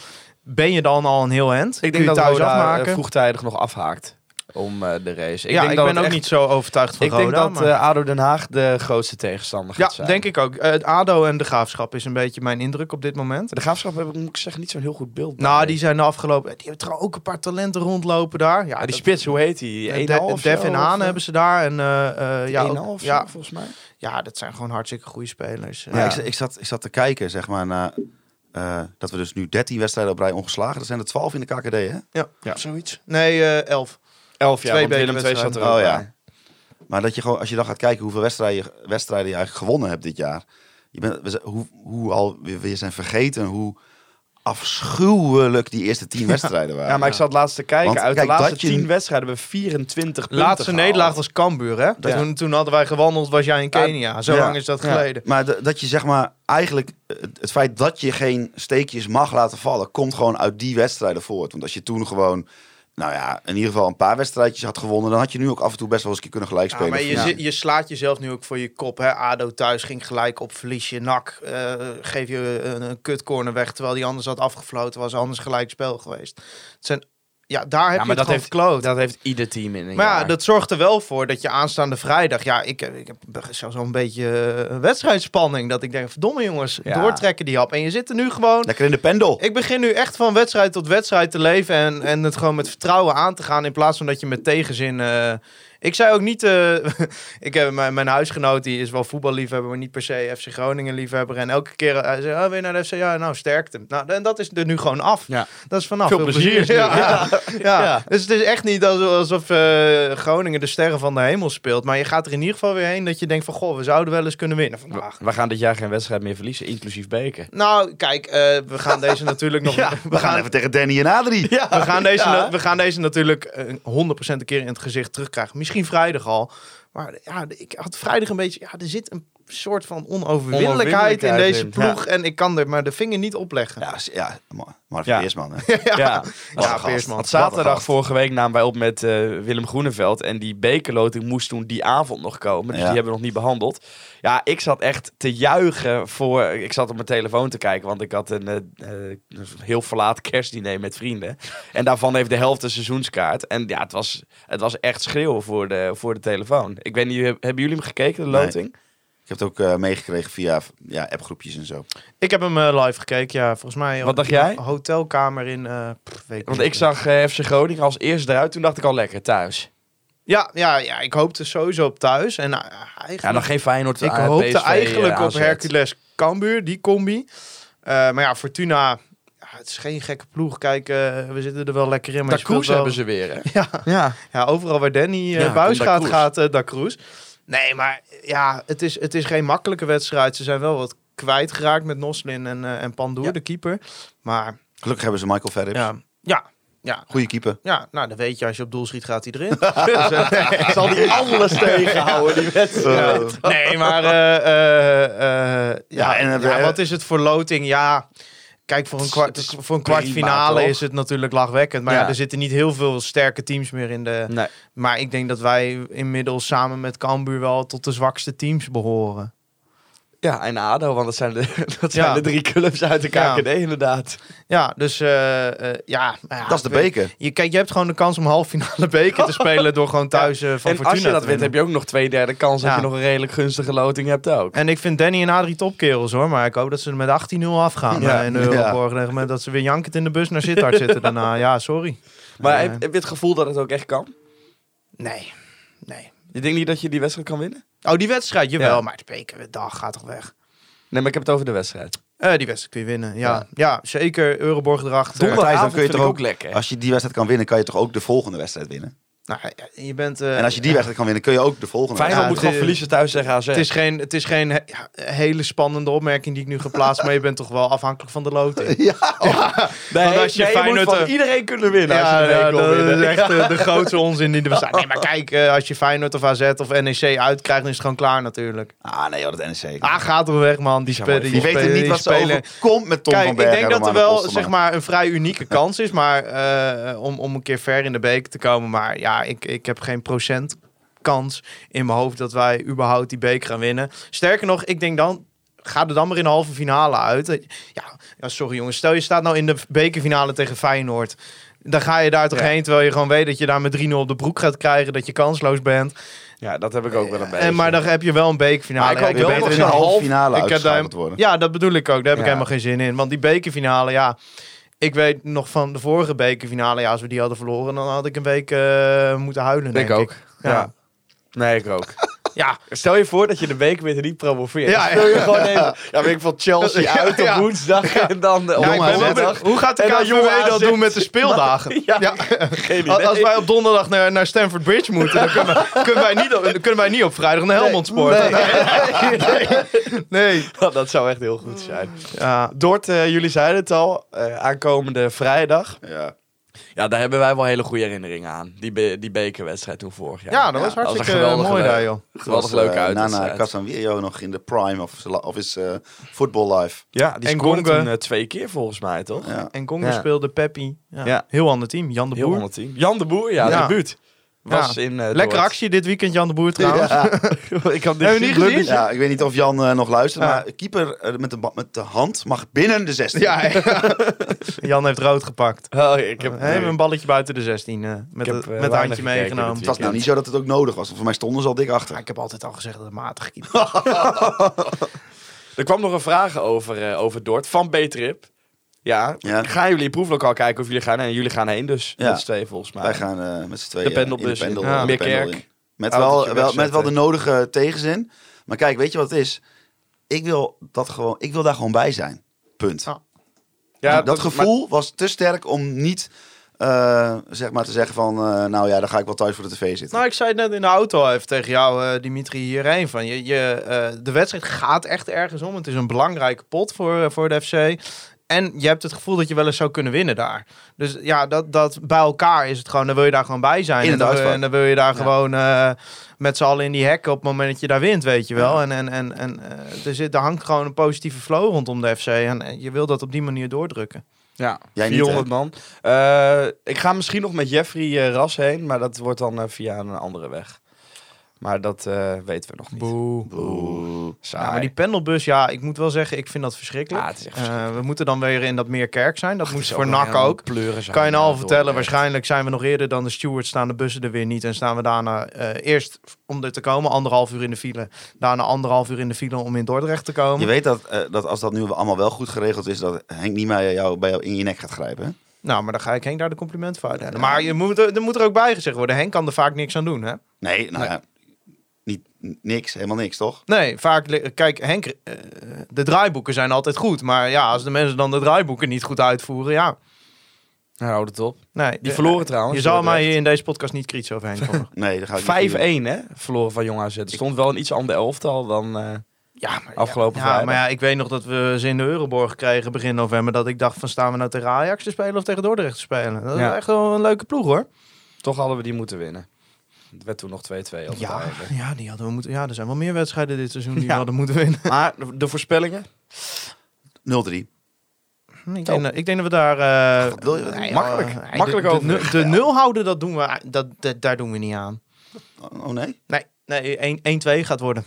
ben je dan al een heel end. Ik denk dat thuis Roda afmaken. vroegtijdig nog afhaakt om eh, de race. ja, denk ik dat ben ook echt- niet zo overtuigd van Ik Roda. denk dat maar- eh, ADO Den Haag de grootste tegenstander Ja, gaat zijn. denk ik ook. Eh, Het ADO en de Graafschap is een beetje mijn indruk op dit moment. De Graafschap heb ik, moet ik zeggen, niet zo'n heel goed beeld Nou, die zijn de afgelopen... Die hebben trouwens ook een paar talenten rondlopen daar. Ja, Ja, die dat- spits, hoe heet die? 1,5 De, zo, en of, Haan hebben ze daar. En, eh, eh, ja, 1,5 ook- zo, ja, volgens mij. ja, dat zijn gewoon hartstikke goede spelers. Ja. ik, zat- ik, zat, ik zat te kijken, zeg maar, naar eh, dat we dus nu 13 wedstrijden op rij ongeslagen. Dat zijn er 12 in de KKD, hè? Ja, Ja. zoiets. Nee, eh 11. Elf jaar, Twee want Willem II zat er ook Oh, ja. bij. Maar dat je gewoon, als je dan gaat kijken hoeveel wedstrijden, wedstrijden je eigenlijk gewonnen hebt dit jaar. Je bent, we zijn- hoe, hoe al, we, we zijn vergeten hoe afschuwelijk die eerste tien wedstrijden waren. Ja, maar ik zat laatst te kijken. Want Uit kijk, de laatste dat je- 10 wedstrijden hebben we 24 punten Laatste gehaald. nederlaag was Cambuur, hè? Dat Ja. toen, toen hadden wij gewandeld, was jij in Kenia. Zo Ja. lang is dat Ja. geleden. Maar dat je zeg maar eigenlijk het, het feit dat je geen steekjes mag laten vallen, komt gewoon uit die wedstrijden voort. Want als je toen gewoon, nou ja, in ieder geval een paar wedstrijdjes had gewonnen, dan had je nu ook af en toe best wel eens een keer kunnen gelijk Ja, spelen. maar je, je slaat jezelf nu ook voor je kop. Hè? ADO thuis ging gelijk op, verlies je nak. eh, geef je een, een kutcorner weg, terwijl die anders had afgefloten. Was anders gelijk spel geweest. Het zijn, ja, daar heb Ja, je maar het dat heeft, verkloot. dat heeft ieder team in een Maar ja, jaar. dat zorgt er wel voor dat je aanstaande vrijdag... Ja, ik, heb- ik heb zelfs een beetje eh, wedstrijdspanning. Dat ik denk, verdomme jongens, Ja. doortrekken die hap. En je zit er nu gewoon... Lekker in de pendel. Ik begin nu echt van wedstrijd tot wedstrijd te leven en, en het gewoon met vertrouwen aan te gaan in plaats van dat je met tegenzin. eh, ik zei ook niet, eh, ik heb mijn, mijn huisgenoot die is wel voetballiefhebber, maar niet per se FC Groningen liefhebber. En elke keer eh, hij zei, oh, weer naar de FC, ja, nou sterkte. Nou, en dat is er nu gewoon af. Ja. Dat is vanaf. Veel plezier Ja, ja, ja. Ja. Dus het is echt niet alsof, eh, Groningen de sterren van de hemel speelt, maar je gaat er in ieder geval weer heen dat je denkt van, goh, we zouden wel eens kunnen winnen vandaag. We gaan dit jaar geen wedstrijd meer verliezen, inclusief beker. Nou, kijk, we gaan deze natuurlijk nog. We gaan even tegen Danny en Adrie. We gaan, deze, we gaan deze natuurlijk eh, 100% een keer in het gezicht terugkrijgen. Misschien vrijdag al. Maar ja, ik had vrijdag een beetje... Ja, er zit een soort van onoverwinnelijkheid in deze ploeg. En ik kan er maar de vinger niet opleggen. Ja, ja maar, maar Ja. Peersman, hè. Ja, ja. Peersman. Want zaterdag vorige week namen wij op met eh, Willem Groeneveld. En die bekerloting moest toen die avond nog komen. Dus Ja. die hebben we nog niet behandeld. Ja, ik zat echt te juichen voor... Ik zat op mijn telefoon te kijken, want ik had een eh, eh, een heel verlaat kerstdiner met vrienden. En daarvan heeft de helft een seizoenskaart. En ja, het was, het was echt schreeuwen voor de, voor de telefoon. Ik weet niet, heb- hebben jullie hem gekeken, de loting? Heb het ook eh, meegekregen via ja, appgroepjes en zo. Ik heb hem eh, live gekeken. Ja, volgens mij. Wat op dacht jij? Hotelkamer in... eh, pff, weet Want niet. ik zag FC Groningen als eerste eruit. Toen dacht ik al lekker thuis. Ja, ja, ja, ik hoopte sowieso op thuis. En uh, eigenlijk... Ja, nog geen Feyenoord. Ik hoopte PSV, eigenlijk op. Hercules Cambuur, die combi. Eh, maar ja, Fortuna, ja, het is geen gekke ploeg. Kijk, we zitten er wel lekker in. Maar Cruz wel- hebben ze weer, hè? Ja, Ja. ja, overal waar Danny Ja, Buis gaat, gaat Da Cruz. Nee, maar ja, het is, het is geen makkelijke wedstrijd. Ze zijn wel wat kwijtgeraakt met Noslin en, eh en Pandoer, Ja. de keeper. Maar Gelukkig hebben ze Michael Verrips. ja, ja, ja, Goeie keeper. ja, nou dan weet je, als je op doel schiet, gaat hij erin. Zal die alles tegenhouden, die wedstrijd? Nee, maar eh, eh, eh, ja, Ja, en, eh, wat is het voor loting? Ja, kijk, voor een, kwart, voor een kwartfinale is het natuurlijk lachwekkend. Maar ja. Ja. er zitten niet heel veel sterke teams meer in de... Nee. Maar ik denk dat wij inmiddels samen met Cambuur wel tot de zwakste teams behoren. Ja, en ADO, want dat zijn de, dat zijn Ja. de drie clubs uit de Ja. KKD inderdaad. Ja, dus eh, eh, ja, ja. Dat is de beker. Je, kijk, je hebt gewoon de kans om halve finale beker te spelen door gewoon thuis eh, van en Fortuna als je dat wint, heb je ook nog twee derde kans dat je nog een redelijk gunstige loting hebt ook. En ik vind Danny en Adrie topkerels hoor. Maar ik hoop dat ze er met 18-0 afgaan Ja. in de Euroborg. En met dat ze weer jankend in de bus naar Sittard zitten daarna. Ja, sorry. Maar heb, heb je het gevoel dat het ook echt kan? Nee, nee. Je denkt niet dat je die wedstrijd kan winnen? Oh, die wedstrijd, jawel. Ja. Maar de bekerdag gaat toch weg. Nee, maar ik heb het over de wedstrijd. Eh, die wedstrijd kun je winnen, ja. Ja, Ja. zeker. Euroborg erachter. Dan kun je toch ook lekker. Als je die wedstrijd kan winnen, kan je toch ook de volgende wedstrijd winnen. Nou, ja, je bent... eh, En als je die ja. wedstrijd kan winnen, kun je ook de volgende Feyenoord Ja, moet het gewoon is- verliezen thuis tegen AZ. Het is geen, het is geen he- ja, hele spannende opmerking die ik nu ga plaatsen, maar je bent toch wel afhankelijk van de loting. nee, want als je nee, moet van eh, iedereen kunnen winnen als Ja, je de ja, dat winnen. is echt eh, de grootste onzin die er bestaat. Nee, maar kijk, eh, als je Feyenoord of AZ of NEC uitkrijgt, dan is het gewoon klaar natuurlijk. Ah, nee, joh, dat NEC. Ah, gaat er weg, man. Die, Ja, spelen die weten niet wat ze overkomt met Tom Kijk, van ik denk dat er wel zeg maar, een vrij unieke kans is maar, eh, om, om een keer ver in de beker te komen. Maar ja, ik, ik heb geen procent kans in mijn hoofd dat wij überhaupt die beker gaan winnen. Sterker nog, ik denk dan, ga er dan maar in de halve finale uit. Ja, ja sorry jongens, stel je staat nou in de bekerfinale tegen Feyenoord. Dan ga je daar toch Ja. heen, terwijl je gewoon weet dat je daar met 3-0 op de broek gaat krijgen, dat je kansloos bent. Ja, dat heb ik ook wel een beetje. En, maar dan heb je wel een bekerfinale. Maar ik hoop Je wel in de halve finale ik heb uitgeschakeld daar- worden. Ja, dat bedoel ik ook. Daar heb ik helemaal geen zin in. Want die bekerfinale, ja... Ik weet nog van de vorige bekerfinale, ja, als we die hadden verloren, dan had ik een week eh, moeten huilen. denk denk ook. ik. Ja. Ja. Nee, ik ook. Ja, Stel je voor dat je de bekerwinter niet promoveert. Ja, Ja, Speel je ja. gewoon even. Ja, weet ik van Chelsea uit op ja. woensdag en dan eh, op donderdag. Hoe gaat de En dan KVB dat doen met de speeldagen? Ja, Ja. geen Als, idee. als wij op donderdag naar, naar Stamford Bridge moeten, dan kunnen, wij, kunnen, wij niet op, dan kunnen wij niet op vrijdag naar Helmond sporten. Nee. nee. dat zou echt heel goed zijn. Ja. Dort, eh, jullie zeiden het al, eh, aankomende vrijdag. Ja. Ja, daar hebben wij wel hele goede herinneringen aan. Die, be- die bekerwedstrijd toen vorig jaar. ja, dat was een hartstikke geweldige mooi le- daar, joh. Geweldig Was, leuke eh. Nana Casanvillo nog in de prime of, of his eh, football life. Ja, die En scoorde Gonga. toen eh, twee keer volgens mij, toch? Ja. En Congo Ja. speelde Peppi. Ja. Ja. Heel ander team. Jan de Heel Boer. ander team. Jan de Boer, ja, Ja. debuut. Was Ja. in eh, Lekkere Dort. actie dit weekend, Jan de Boer trouwens. ik had we niet gezien? Ja, ik weet niet of Jan eh, nog luistert, Ja. maar keeper eh, met, de, met de hand mag binnen de 16. Ja, ja. Jan heeft rood gepakt. Oh, ik heb, een balletje buiten de 16 eh, met, heb, met weinig handje meegenomen. dit Het was nou niet zo dat het ook nodig was. Voor mij stonden ze al dik achter. Ja, ik heb altijd al gezegd dat het matig keeper Er kwam nog een vraag over, eh, over Dort van B-Trip. Ja, Ja. gaan jullie proeflokaal kijken of jullie gaan? En jullie gaan heen dus, Ja. met z'n tweeën volgens mij. Wij gaan eh, met z'n tweeën De in in. pendel, Ja. Meerkerk. pendel in. Met wel, wel, met wel de nodige tegenzin. Maar kijk, weet je wat het is? Ik wil, dat gewoon, ik wil daar gewoon bij zijn. Punt. Ja. Ja, dat, gevoel was te sterk om niet eh, zeg maar te zeggen van... eh, nou ja, dan ga ik wel thuis voor de tv zitten. Nou, ik zei het net in de auto even tegen jou, Dimitri, hierheen. Van je, je, eh, de wedstrijd gaat echt ergens om. Het is een belangrijke pot voor, voor de FC. En je hebt het gevoel dat je wel eens zou kunnen winnen daar. Dus ja, dat, dat bij elkaar is het gewoon, dan wil je daar gewoon bij zijn. In en, het dan, en dan wil je daar gewoon eh, met z'n allen in die hekken op het moment dat je daar wint, weet je wel. En, en, en, en eh, er, zit, er hangt gewoon een positieve flow rondom de FC. En eh, je wil dat op die manier doordrukken. Ja, Jij niet, 400 man. Eh, ik ga misschien nog met Jeffrey Ras heen, maar dat wordt dan via een andere weg. Maar dat eh, weten we nog niet. Boe. Saai. Ja, maar die pendelbus, ja, ik moet wel zeggen, ik vind dat verschrikkelijk. Ja, het is echt Eh, we moeten dan weer in dat meer kerk zijn. Dat moest voor NAC ook. Pleuren zijn, Kan je nou al vertellen, waarschijnlijk zijn we nog eerder dan de stewards, staan de bussen er weer niet. En staan we daarna eh, eerst om er te komen, anderhalf uur in de file. Daarna anderhalf uur in de file om in Dordrecht te komen. Je weet dat, eh, dat als dat nu allemaal wel goed geregeld is... dat Henk Niemeyer jou bij jou in je nek gaat grijpen. hè? Nou, maar dan ga ik Henk daar de complimenten voor uitdelen. Maar je moet, er er moet er ook bij gezegd worden, Henk kan er vaak niks aan doen, hè? Nee, nou ja. Niet, niks, helemaal niks, toch? Nee, vaak... Kijk, Henk, eh, de draaiboeken zijn altijd goed. Maar ja, als de mensen dan de draaiboeken niet goed uitvoeren, ja... Nou, houd het op. Nee, Die de- verloren trouwens. Je zal mij hier in deze podcast niet kritisch over Henk komen. Nee, dat ga ik niet 5-1 doen. hè, verloren van Jong AZ. Er stond wel een iets ander elftal dan... eh, Ja, maar, Afgelopen ja, maar ja, ik weet nog dat we ze in de Euroborg kregen begin november. Dat ik dacht van staan we nou tegen Ajax te spelen of tegen Dordrecht te spelen? Dat is Ja. echt wel een leuke ploeg hoor. toch hadden we die moeten winnen. Het werd toen nog 2-2 op het Ja, ja, die hadden we moeten, ja, er zijn wel meer wedstrijden dit seizoen die we hadden moeten winnen. Maar de, de voorspellingen? 0-3. Ik denk, dat- ik denk dat we daar... eh, wat wil je? nee, Makkelijk. nee, Makkelijk de, de, overweg. de, nul houden, dat doen we, dat, dat, daar doen we niet aan. Oh nee? Nee, nee 1 1-2 gaat worden.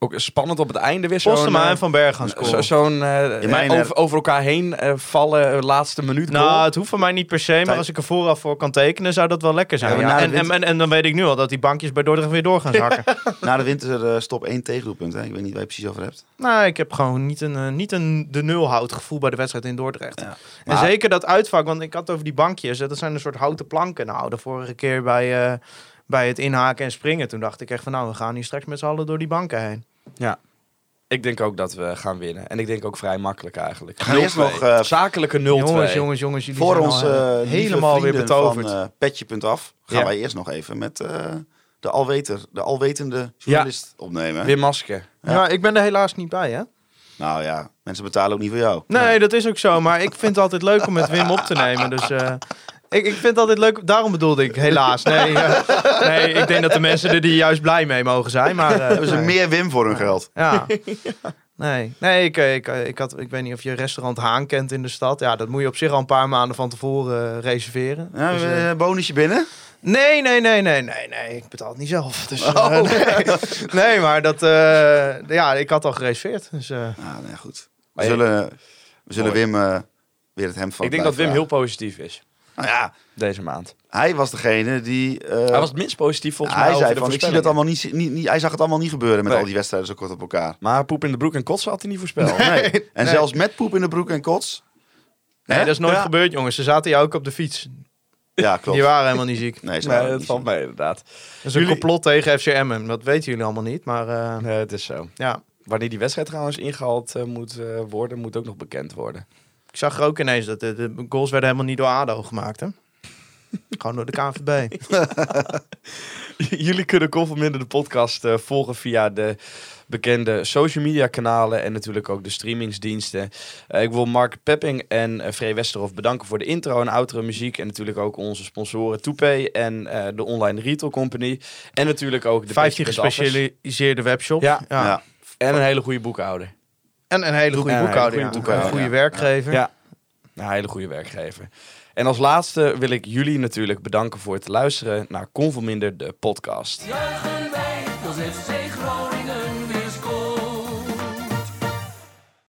Ook spannend op het einde weer zo'n... Postema eh, en Van Berg gaan zo- scoren. Zo'n eh, In mijn, over, over elkaar heen eh, vallen, eh, laatste minuut Nou, het hoeft van mij niet per se, maar Tijd. als ik er vooraf voor kan tekenen, zou dat wel lekker zijn. Ja, Ja, En, en, en, en dan weet ik nu al dat die bankjes bij Dordrecht weer door gaan zakken. Na de winter eh, stop één tegendoelpunt. Hè? Ik weet niet waar je precies over hebt. nou, ik heb gewoon niet een, eh, niet een de nul hout gevoel bij de wedstrijd in Dordrecht. Ja. En zeker dat uitvak, want ik had het over die bankjes. Dat zijn een soort houten planken. Nou, de vorige keer bij, eh, bij het inhaken en springen, toen dacht ik echt van nou, we gaan hier straks met z'n allen door die banken heen. Ik denk ook dat we gaan winnen. En ik denk ook vrij makkelijk eigenlijk. gaan eerst 0-2. nog, eh, Zakelijke 0-2. Jongens, jongens, jongens, jullie Voor ons eh, eh, helemaal weer betoverd. van eh, Petje.af gaan Ja. wij eerst nog even met eh, de, alweter, de alwetende journalist opnemen. Wim Maske. ja. ik ben er helaas niet bij, hè? Nou ja, mensen betalen ook niet voor jou. Nee, dat is ook zo. Maar ik vind het altijd leuk om met Wim op te nemen. Dus eh, ik, ik vind altijd leuk. Daarom bedoelde ik helaas. Nee, eh, nee, ik denk dat de mensen er die juist blij mee mogen zijn. Maar, eh, Hebben ze nee. meer Wim voor hun geld? Ja. Nee, nee ik, eh, ik, eh, ik, had, ik weet niet of je restaurant Haan kent in de stad. Ja, dat moet je op zich al een paar maanden van tevoren reserveren. Ja, Dus, eh, een bonusje binnen? nee, nee, nee, nee, nee, nee. Ik betaal het niet zelf. Dus, eh, Oh. nee. nee, maar dat, eh, ja, ik had al gereserveerd. Dus, eh, Ah, nee, goed. We zullen, we zullen. Wim weer het hem van Ik denk dat Wim heel positief is. Nou ja, Deze maand. hij was degene die... eh, Hij was het minst positief volgens hij mij over zei van, ik zie dat allemaal niet, niet, niet... Hij zag het allemaal niet gebeuren met Nee. al die wedstrijden zo kort op elkaar. Maar poep in de broek en kotsen had hij niet voorspeld. Nee. En Nee. zelfs met poep in de broek en kots. nee, Hè? dat is nooit Ja. gebeurd, jongens. Ze zaten hier ook op de fiets. Ja, klopt. Die waren helemaal niet ziek. Nee, ze Nee, dat valt mee inderdaad. Dat is een complot tegen FCM. Dat weten jullie allemaal niet. Maar eh, Nee, het is zo. ja, Wanneer die wedstrijd trouwens ingehaald eh, moet eh, worden, moet ook nog bekend worden. Ik zag er ook ineens dat de, de goals werden helemaal niet door ADO gemaakt. Hè? Gewoon door de KNVB. Jullie kunnen Conforminder de podcast eh, volgen via de bekende social media kanalen en natuurlijk ook de streamingsdiensten. Eh, ik wil Mark Pepping en Free Westerhof bedanken voor de intro en outro muziek. En natuurlijk ook onze sponsoren Toepay en de Online Retail Company. En natuurlijk ook de 15 Petje Punt Appers. gespecialiseerde webshop. Ja. Ja. En een hele goede boekhouder. En een hele goede een boekhouder. goede Een goede ja. werkgever. Ja. Een hele goede werkgever. En als laatste wil ik jullie natuurlijk bedanken voor het luisteren naar Conforminder de podcast.